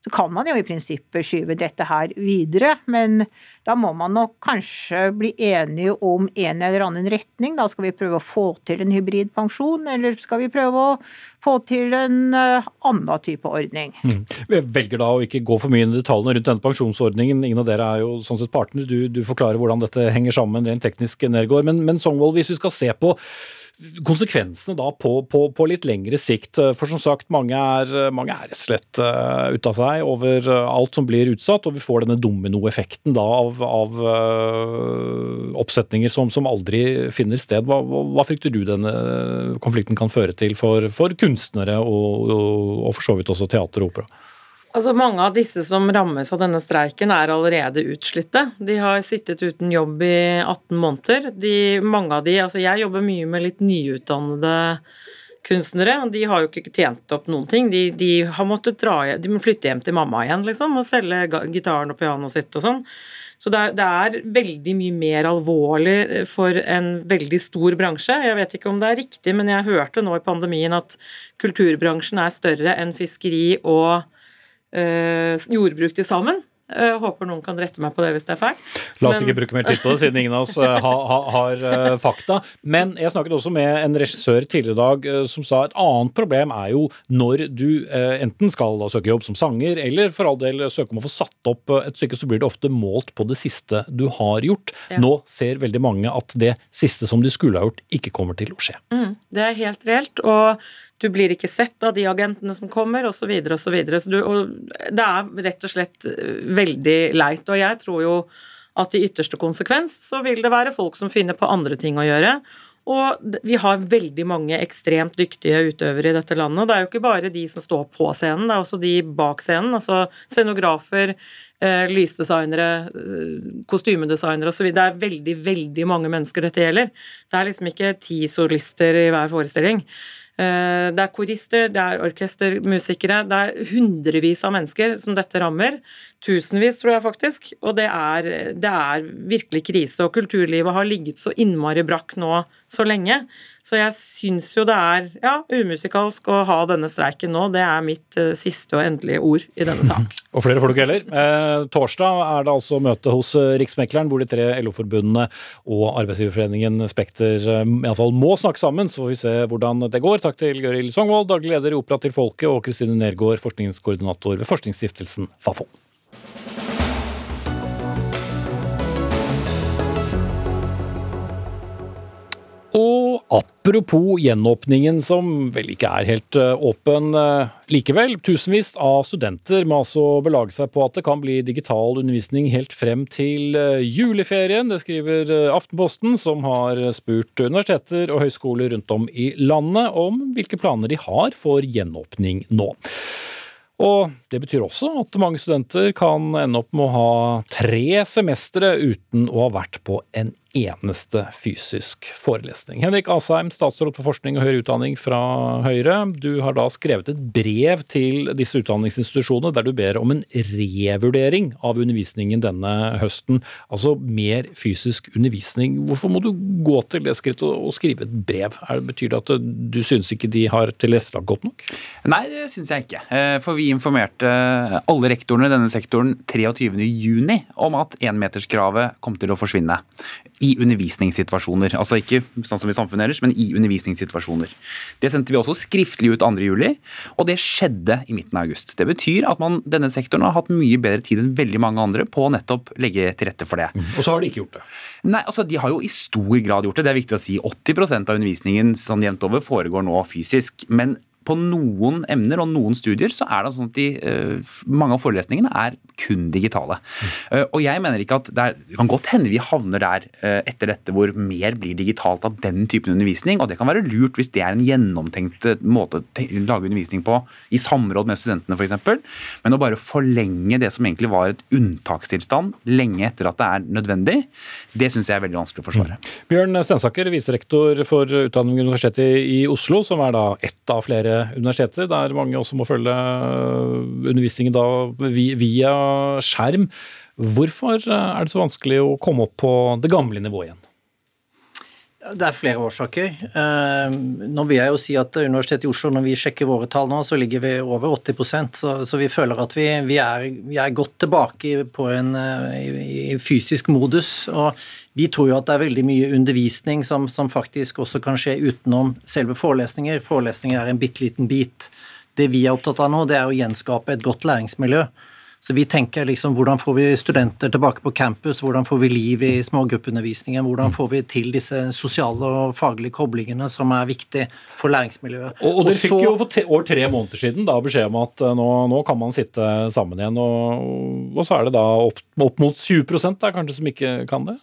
så kan man jo i prinsippet skyve dette her videre, men da må man nok kanskje bli enige om en eller annen retning. Da skal vi prøve å få til en hybridpensjon, eller skal vi prøve å få til en uh, annen type ordning. Mm. Vi velger da å ikke gå for mye inn i detaljene rundt denne pensjonsordningen. Ingen av dere er jo sånn sett partner. Du, du forklarer hvordan dette henger sammen rent teknisk, Nergård. Men, men Songvold, hvis vi skal se på konsekvensene da på, på, på, litt lengre sikt. For som sagt, mange er, rett og slett uh, ute av seg over uh, alt som blir utsatt, og vi får denne dominoeffekten da av, av uh, oppsetninger som, som, aldri finner sted. Hva, hva, frykter du denne konflikten kan føre til for, for kunstnere og, og, og for så vidt også teater og opera? Altså Mange av disse som rammes av denne streiken, er allerede utslitte. De har sittet uten jobb i 18 måneder. De, mange av de, altså Jeg jobber mye med litt nyutdannede kunstnere. De har jo ikke tjent opp noen ting. De, de har måttet dra, de må flytte hjem til mamma igjen liksom, og selge gitaren og pianoet sitt og sånn. Så det er, det er, veldig mye mer alvorlig for en veldig stor bransje. Jeg vet ikke om det er riktig, men jeg hørte nå i pandemien at kulturbransjen er større enn fiskeri og Eh, jordbruk til sammen. Jeg eh, håper noen kan rette meg på det hvis det er feil. La oss Men... ikke bruke mer tid på det, siden ingen av oss ha, ha, har uh, fakta. Men jeg snakket også med en regissør tidligere i dag som sa et annet problem er jo når du enten skal da søke jobb som sanger, eller for all del søke om å få satt opp et stykke, så blir det ofte målt på det siste du har gjort. Ja. Nå ser veldig mange at det siste som de skulle ha gjort, ikke kommer til å skje. Mm, det er helt reelt. og du blir ikke sett av de agentene som kommer, osv., osv. Så, videre, og så, videre. det er rett og slett eh, veldig leit. Og jeg tror jo at i ytterste konsekvens så vil det være folk som finner på andre ting å gjøre. Og vi har veldig mange ekstremt dyktige utøvere i dette landet. Og Det er jo ikke bare de som står på scenen, det er også de bak scenen. Altså scenografer, eh, lysdesignere, eh, kostymedesignere osv. Det er veldig, veldig mange mennesker dette gjelder. Det er liksom ikke ti solister i hver forestilling. Eh, det er korister, det er orkestermusikere, det er hundrevis av mennesker som dette rammer. Tusenvis, tror jeg faktisk. Og det er, det er virkelig krise. Og kulturlivet har ligget så innmari brakk nå så lenge. Så jeg syns jo det er ja, umusikalsk å ha denne streiken nå. Det er mitt uh, siste og endelige ord i denne sak. og flere ikke heller. Eh, torsdag er det altså møte hos eh, Riksmekleren, hvor de tre LO-forbundene og Arbeidsgiverforeningen Spekter uh, iallfall må snakke sammen. Så får vi se hvordan det går. Takk til Gøril Songvold, daglig leder i Opera til Folket, og Kristine Nergård, forskningskoordinator ved Forskningsstiftelsen Fafo. Apropos gjenåpningen, som vel ikke er helt eh, åpen eh, likevel. Tusenvis av studenter må altså belage seg på at det kan bli digital undervisning helt frem til eh, juleferien. Det skriver Aftenposten, som har spurt universiteter og høyskoler rundt om i landet om hvilke planer de har for gjenåpning nå. Og det betyr også at mange studenter kan ende opp med å ha tre semestre uten å ha vært på en eneste fysisk forelesning. Henrik Asheim, statsråd for forskning og høyere utdanning fra Høyre. Du har da skrevet et brev til disse utdanningsinstitusjonene der du ber om en revurdering av undervisningen denne høsten. Altså mer fysisk undervisning. Hvorfor må du gå til det skrittet og skrive et brev? Betyr det at du syns ikke de har tilrettelagt godt nok? Nei, det syns jeg ikke. Eh, for vi informerte alle rektorene i denne sektoren 23.6 om at énmeterskravet kom til å forsvinne i undervisningssituasjoner. Altså ikke sånn som i samfunnet ellers, men i undervisningssituasjoner. Det sendte vi også skriftlig ut 2.7, og det skjedde i midten av august. Det betyr at man, denne sektoren har hatt mye bedre tid enn veldig mange andre på å nettopp legge til rette for det. Mm. Og så har de ikke gjort det? Nei, altså De har jo i stor grad gjort det. Det er viktig å si. 80% av undervisningen sånn jevnt over foregår nå fysisk. Men på noen emner og noen studier så er det sånn at de, uh, mange av forelesningene er kun digitale. Mm. og jeg mener ikke at det, er, det, kan godt hende vi havner der uh, etter dette hvor mer blir digitalt av den typen undervisning, og det kan være lurt hvis det er en gjennomtenkt måte å lage undervisning på i samråd med studentene f.eks. Men å bare forlenge det som egentlig var et unntakstilstand lenge etter at det er nødvendig, det syns jeg er veldig vanskelig å forsvare. Mm. Bjørn Stensaker, viserektor for utdanning ved Universitetet i Oslo, som er da ett av flere universiteter, der mange også må følge øh, undervisningen da via skjerm. Hvorfor er det så vanskelig å komme opp på det gamle nivået igjen? Det er flere årsaker. Øh, nå vil jeg jo si at Universitetet i Oslo, når vi sjekker våre tall nå, så ligger vi over 80 så, så vi føler at vi, vi, er, vi, er, godt tilbake på en i, i fysisk modus. og vi tror jo at det er veldig mye undervisning som, som faktisk også kan skje utenom selve forelesninger. Forelesninger er en bitte liten bit. Det vi er opptatt av nå, det er å gjenskape et godt læringsmiljø. Så vi tenker liksom hvordan får vi studenter tilbake på campus, hvordan får vi liv i smågruppeundervisningen, hvordan får vi til disse sosiale og faglige koblingene som er viktig for læringsmiljøet. Og, og dere fikk jo for over tre måneder siden da beskjed om at eh, nå, nå kan man sitte sammen igjen, og, og, så er det da opp, opp mot 20% der kanskje som ikke kan det?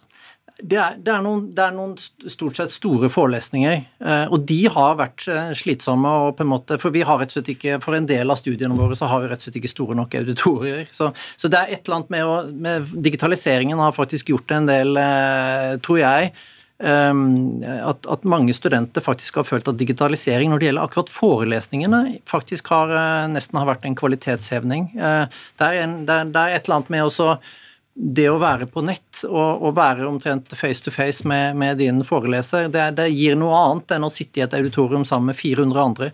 Det er, det, er noen, det er, noen, stort sett store forelesninger, eh, og de har vært eh, slitsomme. og på en måte, For vi har rett og slett ikke, for en del av studiene våre så har vi rett og slett ikke store nok auditorier. Så, så det er et eller annet med, å, med Digitaliseringen har faktisk gjort en del, eh, tror jeg. At, at, mange studenter faktisk har følt at digitalisering når det gjelder akkurat forelesningene, faktisk har nesten har vært en kvalitetshevning. Det er, en, det er et eller annet med å det å være på nett og, og være omtrent face to face med, med din foreleser, det, det, gir noe annet enn å sitte i et auditorium sammen med 400 andre.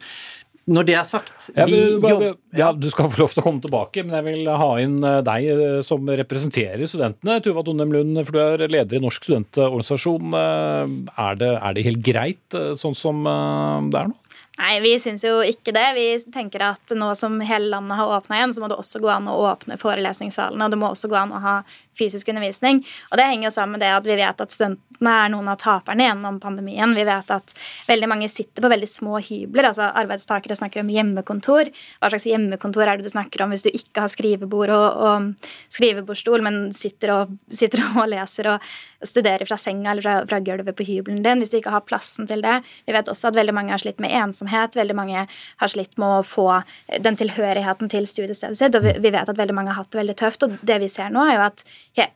Når det er sagt ja, men, ja, Du skal få lov til å komme tilbake, men jeg vil ha inn eh, deg eh, som representerer studentene. Tuva Donnem Lund, for du er leder i Norsk studentorganisasjon. Eh, er det, er det helt greit sånn som det er nå? Nei, vi syns jo ikke det. Vi tenker at nå som hele landet har åpna igjen, så må det også gå an å åpne forelesningssalene, og det må også gå an å ha fysisk undervisning. Og det henger jo sammen med det at vi vet at studentene er noen av taperne gjennom pandemien. Vi vet at veldig mange sitter på veldig små hybler. altså Arbeidstakere snakker om hjemmekontor. Hva slags hjemmekontor er det du snakker om hvis du ikke har skrivebord og, og skrivebordstol, men sitter og, sitter og leser og studerer fra senga eller fra, fra, gulvet på hybelen din, hvis du ikke har plassen til det. Vi vet også at veldig mange har slitt med ensomhet, veldig mange har slitt med å få den tilhørigheten til studiestedet sitt, og vi, vet at veldig mange har hatt det veldig tøft. Og det vi ser nå, er jo at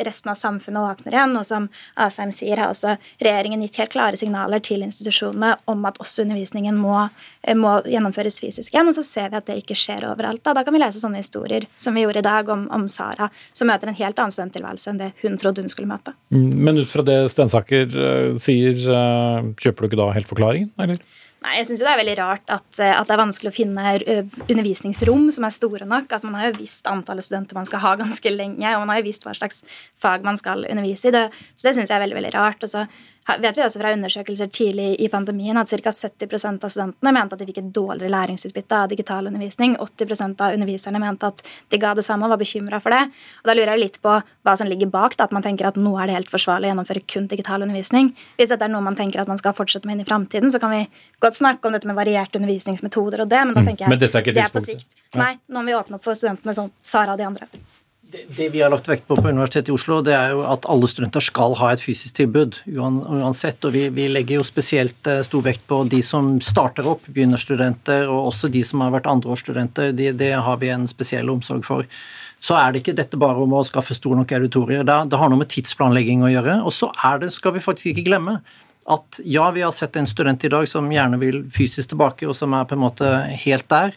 resten av samfunnet åpner igjen. Og som Asheim sier, har også regjeringen gitt helt klare signaler til institusjonene om at også undervisningen må, må gjennomføres fysisk igjen. Og så ser vi at det ikke skjer overalt. Da, da kan vi lese sånne historier som vi gjorde i dag om, om Sara, som møter en helt annen studenttilværelse enn det hun trodde hun skulle møte. Mm, men ut fra det Stensaker uh, sier, uh, kjøper du ikke da helt forklaringen, eller? Nei, jeg syns det er veldig rart at, eh, at, det er vanskelig å finne undervisningsrom som er store nok. Altså Man har jo visst antallet studenter man skal ha ganske lenge, og man har jo visst hva slags fag man skal undervise i. Det, så det syns jeg er veldig veldig rart. Og så vet vi også fra undersøkelser tidlig i pandemien at ca. 70% av studentene mente at de fikk et dårligere læringsutbytte av digital undervisning. 80% av underviserne mente at de ga det samme og var bekymra for det. Og Da lurer jeg litt på hva som ligger bak da, at man tenker at nå er det helt forsvarlig å gjennomføre kun digital undervisning. Hvis dette er noe man tenker at man skal fortsette med inn i framtiden, så kan vi godt snakke om dette med varierte undervisningsmetoder og det, men da mm. tenker jeg men dette er ikke det er på sikt. Nei, nå må vi åpne opp for studentene som Sara og de andre det vi har lagt vekt på på Universitetet i Oslo, det er jo at alle studenter skal ha et fysisk tilbud uansett. Og vi, vi legger jo spesielt eh, stor vekt på de som starter opp, begynnerstudenter, og også de som har vært andreårsstudenter. Det, det har vi en spesiell omsorg for. Så er det ikke dette bare om å skaffe store nok auditorier. Det, det har noe med tidsplanlegging å gjøre. Og så er det, skal vi faktisk ikke glemme, at ja, vi har sett en student i dag som gjerne vil fysisk tilbake, og som er på en måte helt der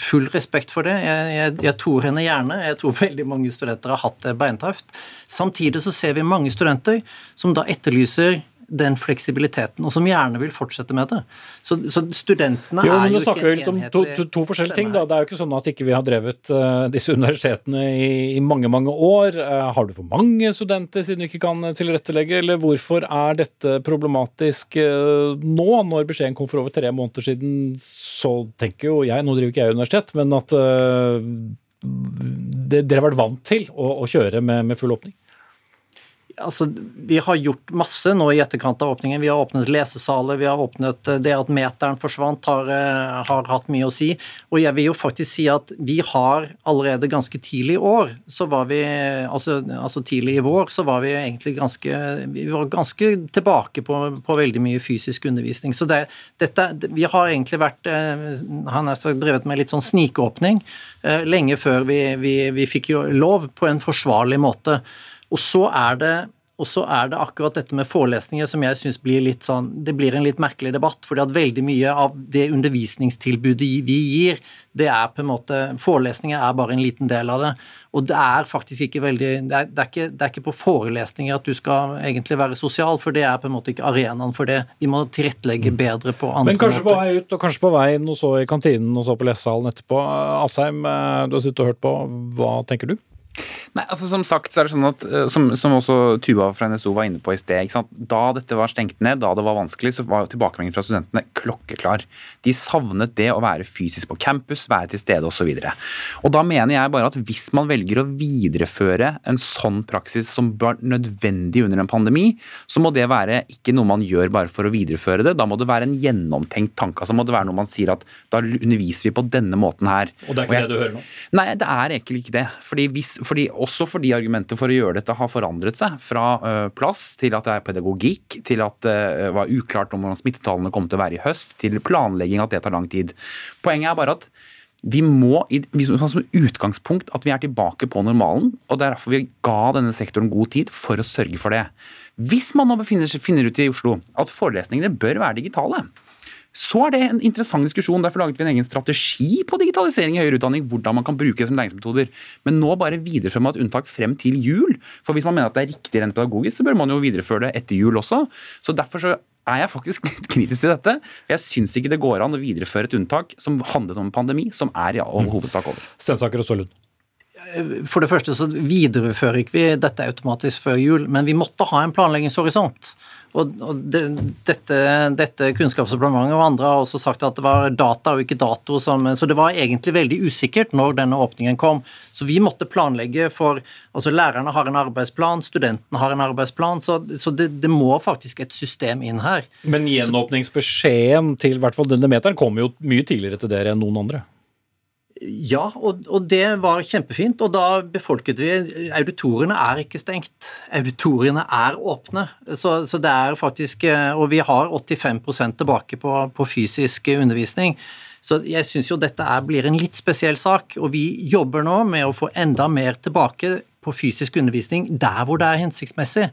full respekt for det. Jeg, jeg, jeg, tror henne gjerne. Jeg tror veldig mange studenter har hatt det beintøft. Samtidig så ser vi mange studenter som da etterlyser den fleksibiliteten, og som gjerne vil fortsette med det. Så, så studentene jo, er jo ikke en enhetlig to, to, to forskjellige ting. Da. Det er jo ikke sånn at ikke vi har drevet uh, disse universitetene i, i, mange mange år. Uh, har du for mange studenter siden du ikke kan tilrettelegge, eller hvorfor er dette problematisk uh, nå, når beskjeden kom for over tre måneder siden? Så tenker jo jeg, nå driver ikke jeg universitet, men at det, dere har vært vant til å, å kjøre med, med full åpning? Altså, vi har gjort masse nå i etterkant av åpningen. Vi har åpnet lesesaler, vi har åpnet eh, det at meteren forsvant, har, eh, har, hatt mye å si. Og jeg vil jo faktisk si at vi har allerede ganske tidlig i år, så var vi altså, altså tidlig i vår, så var vi egentlig ganske Vi var ganske tilbake på, på veldig mye fysisk undervisning. Så det, dette Vi har egentlig vært eh, Han har drevet med litt sånn snikåpning lenge før vi, vi, vi fikk lov på en forsvarlig måte. Og så er det og så er det akkurat dette med forelesninger som jeg syns blir litt sånn Det blir en litt merkelig debatt, fordi at veldig mye av det undervisningstilbudet vi gir, det er på en måte Forelesninger er bare en liten del av det. Og det er faktisk ikke veldig Det er, det er, ikke, det er ikke, på forelesninger at du skal egentlig være sosial, for det er på en måte ikke arenaen for det. Vi må tilrettelegge bedre på andre måter. Men kanskje måter. på vei ut, og kanskje på vei inn og så i kantinen og så på lesesalen etterpå. Asheim, eh, du har sittet og hørt på. Hva tenker du? Nei, altså Som sagt så er det sånn at, eh, som, som også Tuva fra NSO var inne på i sted, da dette var stengt ned, da det var vanskelig, så var tilbakemeldingen fra studentene klokkeklar. De savnet det å være fysisk på campus, være til stede osv. Da mener jeg bare at hvis man velger å videreføre en sånn praksis som var nødvendig under en pandemi, så må det være ikke noe man gjør bare for å videreføre det. Da må det være en gjennomtenkt tanke. altså må det være noe man sier at da underviser vi på denne måten her. Og det er ikke og jeg, det du hører nå? Nei, det er egentlig ikke det. Fordi hvis, fordi også fordi argumentet for å gjøre dette har forandret seg. Fra uh, plass til at det er pedagogikk, til at det uh, var uklart om hvordan smittetallene kom til å være i høst, til planlegging at det tar lang tid. Poenget er bare at vi må vi som utgangspunkt at vi er tilbake på normalen. og Det er derfor vi ga denne sektoren god tid for å sørge for det. Hvis man nå befinner, finner ut i Oslo at forelesningene bør være digitale, så er det en interessant diskusjon. Derfor laget vi en egen strategi på digitalisering i høyere utdanning. hvordan man kan bruke det som læringsmetoder. Men nå bare viderefører man et unntak frem til jul. For hvis man mener at det er riktig rent pedagogisk, så bør man jo videreføre det etter jul også. Så derfor så er jeg faktisk litt kritisk til dette. Jeg syns ikke det går an å videreføre et unntak som handlet om pandemi, som er i all hovedsak over. Stensaker og Stålund. For det første så viderefører ikke vi dette automatisk før jul, men vi måtte ha en planleggingshorisont. Og, og det, dette, dette Kunnskapsdepartementet og andre har også sagt at det var data og ikke dato som Så det var egentlig veldig usikkert når denne åpningen kom. Så vi måtte planlegge for Altså lærerne har en arbeidsplan, studentene har en arbeidsplan, så, så det, det, må faktisk et system inn her. Men gjenåpningsbeskjeden til hvert fall denne meteren kom jo mye tidligere til dere enn noen andre? Ja, og, og, det var kjempefint. Og da befolket vi Auditoriene er ikke stengt. Auditoriene er åpne. Så, så det er faktisk eh, Og vi har 85 tilbake på, på, fysisk undervisning. Så jeg syns jo dette er, blir en litt spesiell sak. Og vi jobber nå med å få enda mer tilbake på fysisk undervisning der hvor det er hensiktsmessig.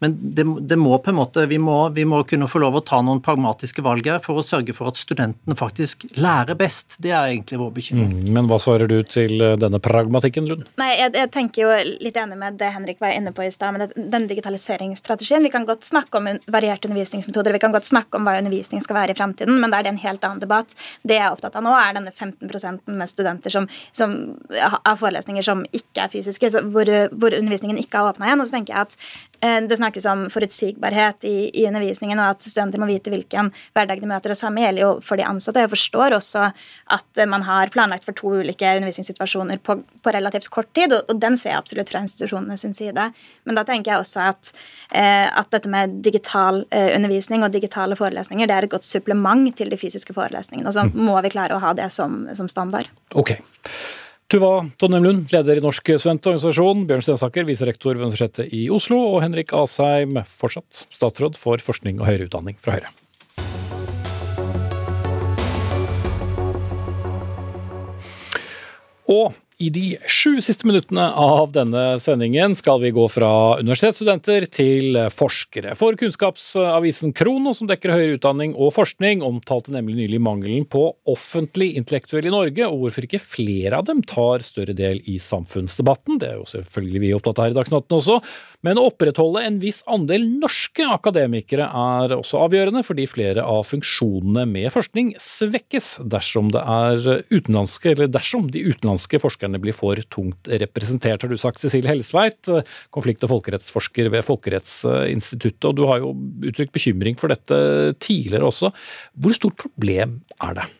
Men det, det, må på en måte, vi må, vi må, kunne få lov å ta noen pragmatiske valg her for å sørge for at studentene faktisk lærer best. Det er egentlig vår bekymring. Mm, men hva svarer du til eh, denne pragmatikken, Lund? Nei, jeg, jeg, tenker jo litt enig med det Henrik var inne på i stad, med den digitaliseringsstrategien. Vi kan godt snakke om varierte undervisningsmetoder, vi kan godt snakke om hva undervisning skal være i fremtiden, men da er det en helt annen debatt. Det jeg er opptatt av nå, er denne 15% med studenter som, som har forelesninger som ikke er fysiske, hvor, hvor undervisningen ikke har åpna igjen. Og så tenker jeg at det snakkes om forutsigbarhet i, i, undervisningen, og at studenter må vite hvilken hverdag de møter. og Samme gjelder jo for de ansatte. og Jeg forstår også at man har planlagt for to ulike undervisningssituasjoner på, på relativt kort tid, og, og, den ser jeg absolutt fra institusjonene sin side. Men da tenker jeg også at, eh, at dette med digital eh, undervisning og digitale forelesninger det er et godt supplement til de fysiske forelesningene. Og så mm. må vi klare å ha det som, som standard. Okay. Tuva Tonnem Lund, leder i Norsk studentorganisasjon, Bjørn Stensaker, viserektor ved Universitetet i Oslo, og Henrik Asheim, fortsatt statsråd for forskning og høyere utdanning fra Høyre. Og i de sju siste minuttene av denne sendingen skal vi gå fra universitetsstudenter til forskere. For kunnskapsavisen Krono, som dekker høyere utdanning og forskning, omtalte nemlig nylig mangelen på offentlig intellektuell i Norge, og hvorfor ikke flere av dem tar større del i samfunnsdebatten. Det er jo selvfølgelig vi opptatt av her i Dagsnytt også. Men å opprettholde en viss andel norske akademikere er også avgjørende, fordi flere av funksjonene med forskning svekkes dersom det er utenlandske, eller dersom de utenlandske forskerne blir for tungt representert, har du sagt, Cecilie Hellesveit, konflikt- og folkerettsforsker ved Folkerettsinstituttet. Og du har jo uttrykt bekymring for dette tidligere også. Hvor stort problem er det?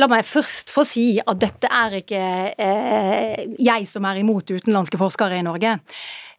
La meg først få si at dette er ikke eh, jeg som er imot utenlandske forskere i Norge.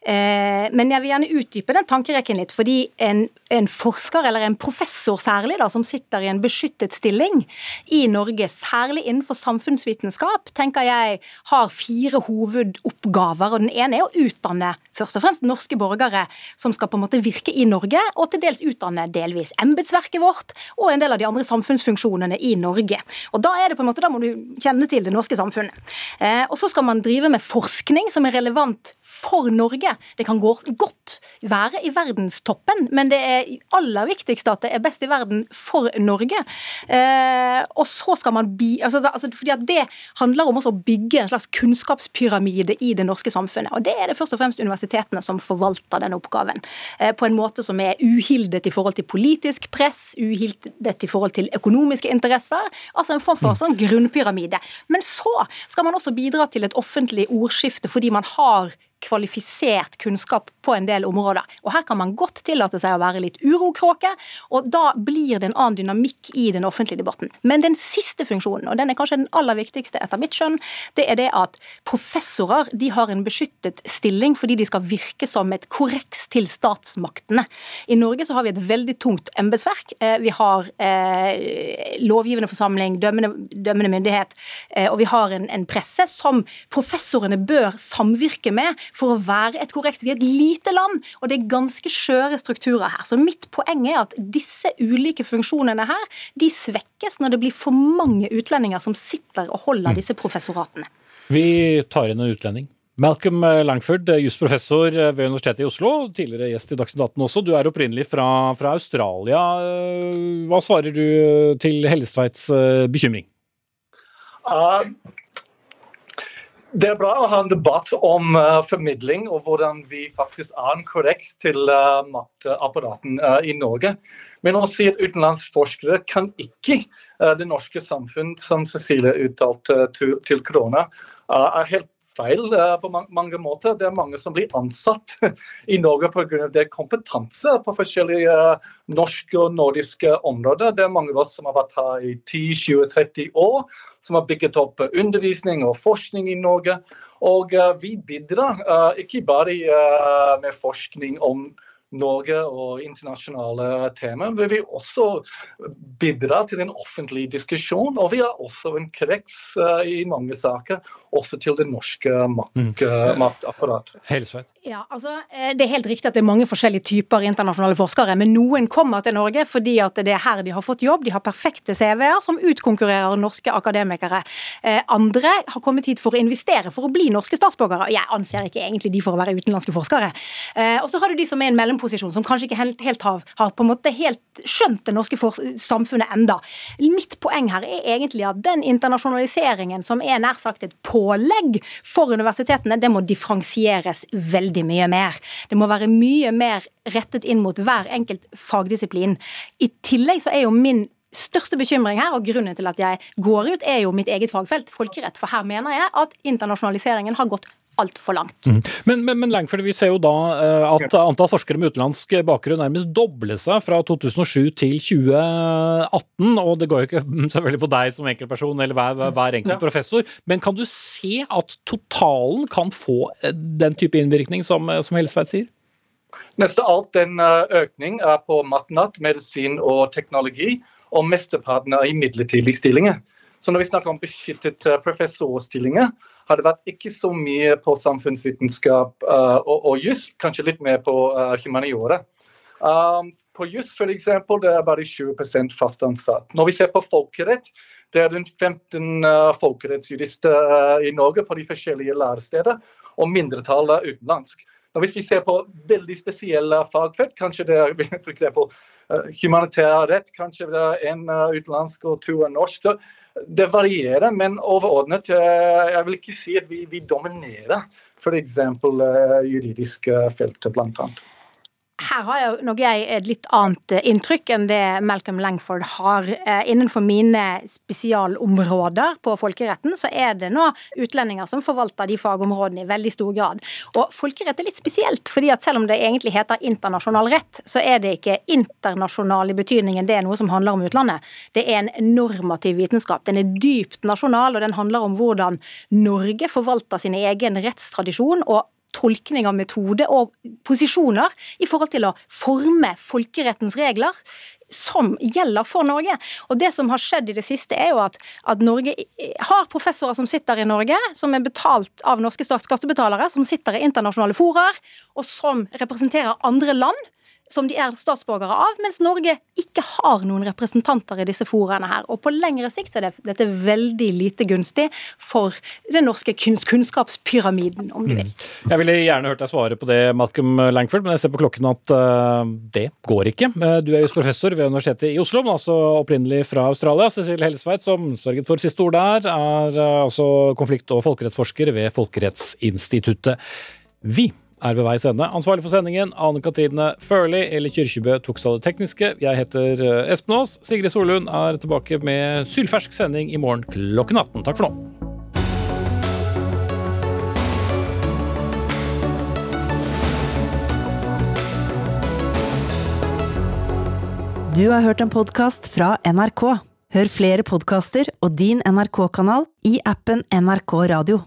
Eh, men jeg vil gjerne utdype den tankerekken litt. fordi en, en, forsker, eller en professor særlig, da, som sitter i en beskyttet stilling i Norge, særlig innenfor samfunnsvitenskap, tenker jeg har fire hovedoppgaver. og Den ene er å utdanne først og fremst norske borgere som skal på en måte virke i Norge, og til dels utdanne delvis embetsverket vårt og en del av de andre samfunnsfunksjonene i Norge. Og Da er det på en måte, da må du kjenne til det norske samfunnet. Eh, og så skal man drive med forskning som er relevant for Norge. Det kan godt være i verdenstoppen, men det er aller viktigst at det er best i verden for Norge. Eh, og så skal man bi, altså, altså, fordi at Det handler om å bygge en slags kunnskapspyramide i det norske samfunnet. og Det er det først og fremst universitetene som forvalter den oppgaven. Eh, på en måte som er uhildet i forhold til politisk press, uhildet i forhold til økonomiske interesser. Altså en form for sånn grunnpyramide. Men så skal man også bidra til et offentlig ordskifte fordi man har kvalifisert kunnskap på en del områder. Og her kan man godt tillate seg å være litt urokråke, og da blir det en annen dynamikk i den offentlige debatten. Men den siste funksjonen, og den er kanskje den aller viktigste etter mitt skjønn, det er det at professorer de har en beskyttet stilling fordi de skal virke som et korreks til statsmaktene. I Norge så har vi et veldig tungt embetsverk. Eh, vi har eh, lovgivende forsamling, dømmende, dømmende myndighet, eh, og vi har en, en presse som professorene bør samvirke med for å være et korrekt. Vi er et lite land, og det er ganske skjøre strukturer her. Så mitt poeng er at disse ulike funksjonene her, de svekkes når det blir for mange utlendinger som sitter og holder mm. disse professoratene. Vi tar inn en utlending. Malcolm Langford, jusprofessor ved Universitetet i Oslo, tidligere gjest i Dagsnytt 18 også. Du er opprinnelig fra, fra Australia. Hva svarer du til Hellestveits eh, bekymring? Uh, det er bra å ha en debatt om uh, formidling og hvordan vi faktisk er korrekt til uh, maktapparaten uh, i Norge. Men å si at utenlandsforskere kan ikke det norske samfunn, som Cecilie uttalte til, til korona, er helt feil på mange måter. Det er mange som blir ansatt i Norge pga. kompetanse på forskjellige norske og nordiske områder. Det er mange av oss som har vært her i 10-20-30 år som har bygget opp undervisning og forskning i Norge. Og vi bidrar ikke bare med forskning om og internasjonale temaer, vil vi også bidra til en offentlig diskusjon. Og vi har også en krets i mange saker, også til det norske makt, mm. maktapparatet. Helsveit. Ja, altså, Det er helt riktig at det er mange forskjellige typer internasjonale forskere, men noen kommer til Norge fordi at det er her de har fått jobb. De har perfekte CV-er som utkonkurrerer norske akademikere. Andre har kommet hit for å investere, for å bli norske statsborgere. Jeg anser ikke egentlig de for å være utenlandske forskere. Og så har du de som er en mellom mellomposisjon, som kanskje ikke helt, helt har, har, på en måte helt skjønt det norske samfunnet enda. Mitt poeng her er egentlig at den internasjonaliseringen som er nær sagt et pålegg for universitetene, det må differensieres veldig mye mer. Det må være mye mer rettet inn mot hver enkelt fagdisiplin. I tillegg så er jo min største bekymring her, og grunnen til at jeg går ut, er jo mitt eget fagfelt, folkerett. For her mener jeg at internasjonaliseringen har gått altfor langt. Mm. Men, men, men Langford, vi ser jo da uh, at antall forskere med utenlandsk bakgrunn nærmest dobler seg fra 2007 til 2018. Og det går jo ikke selvfølgelig på deg som enkeltperson eller hver, hver enkelt ja. professor, men kan du se at totalen kan få eh, den type innvirkning som, eh, som Helsveit sier? Neste alt den økning er på matnat, medisin og teknologi, og mesteparten er i midlertidige stillinger. Så når vi snakker om beskyttet professorstillinger, har det vært ikke så mye på samfunnsvitenskap uh, og, og juss, kanskje litt mer på uh, humaniora. Um, på juss f.eks. det er bare 20 fast ansatt. Når vi ser på folkerett, det er rundt 15 uh, folkerettsjurister uh, i Norge på de forskjellige læresteder, og mindretallet utenlandsk. Hvis vi ser på veldig spesielle fagfelt, kanskje det er f.eks. Uh, humanitær rett, kanskje det er en uh, utenlandsk og to er norsk. så det varierer, men overordnet uh, jeg vil ikke si at vi, vi dominerer f.eks. Uh, juridiske feltet, bl.a. Her har jeg nok jeg et litt annet eh, inntrykk enn det Malcolm Langford har. Eh, innenfor mine spesialområder på folkeretten, så er det nå utlendinger som forvalter de fagområdene i veldig stor grad. Og folkerett er litt spesielt, fordi at selv om det egentlig heter internasjonal rett, så er det ikke internasjonal i betydningen det er noe som handler om utlandet. Det er en normativ vitenskap. Den er dypt nasjonal, og den handler om hvordan Norge forvalter sin egen rettstradisjon og tolkning av metode og posisjoner i forhold til å forme folkerettens regler som gjelder for Norge. Og Det som har skjedd i det siste, er jo at, at Norge har professorer som sitter i Norge, som er betalt av norske skattebetalere, som sitter i internasjonale foraer, og som representerer andre land som de er statsborgere av, mens Norge ikke har noen representanter i disse foraene her. Og på lengre sikt så er det, dette veldig lite gunstig for den norske kunnskapspyramiden, om du vil. Mm. Jeg ville gjerne hørt deg svare på det, Malcolm Langford, men jeg ser på klokken at uh, det går ikke. Eh, du er just professor ved Universitetet i Oslo, men altså opprinnelig fra Australia. Cecilie Hellesveit, som sørget for siste ord der, er uh, altså konflikt- og folkerettsforsker ved Folkerettsinstituttet. Vi er ved veis ende. Ansvarlig for sendingen Ane Katrine Førli eller Kyrkjebø tok seg av det tekniske. Jeg heter eh, Espen Aas. Sigrid Solund er tilbake med sylfersk sending i morgen klokken 18. Takk for nå. Du har hørt en podkast fra NRK. Hør flere podkaster og din NRK-kanal i appen NRK Radio.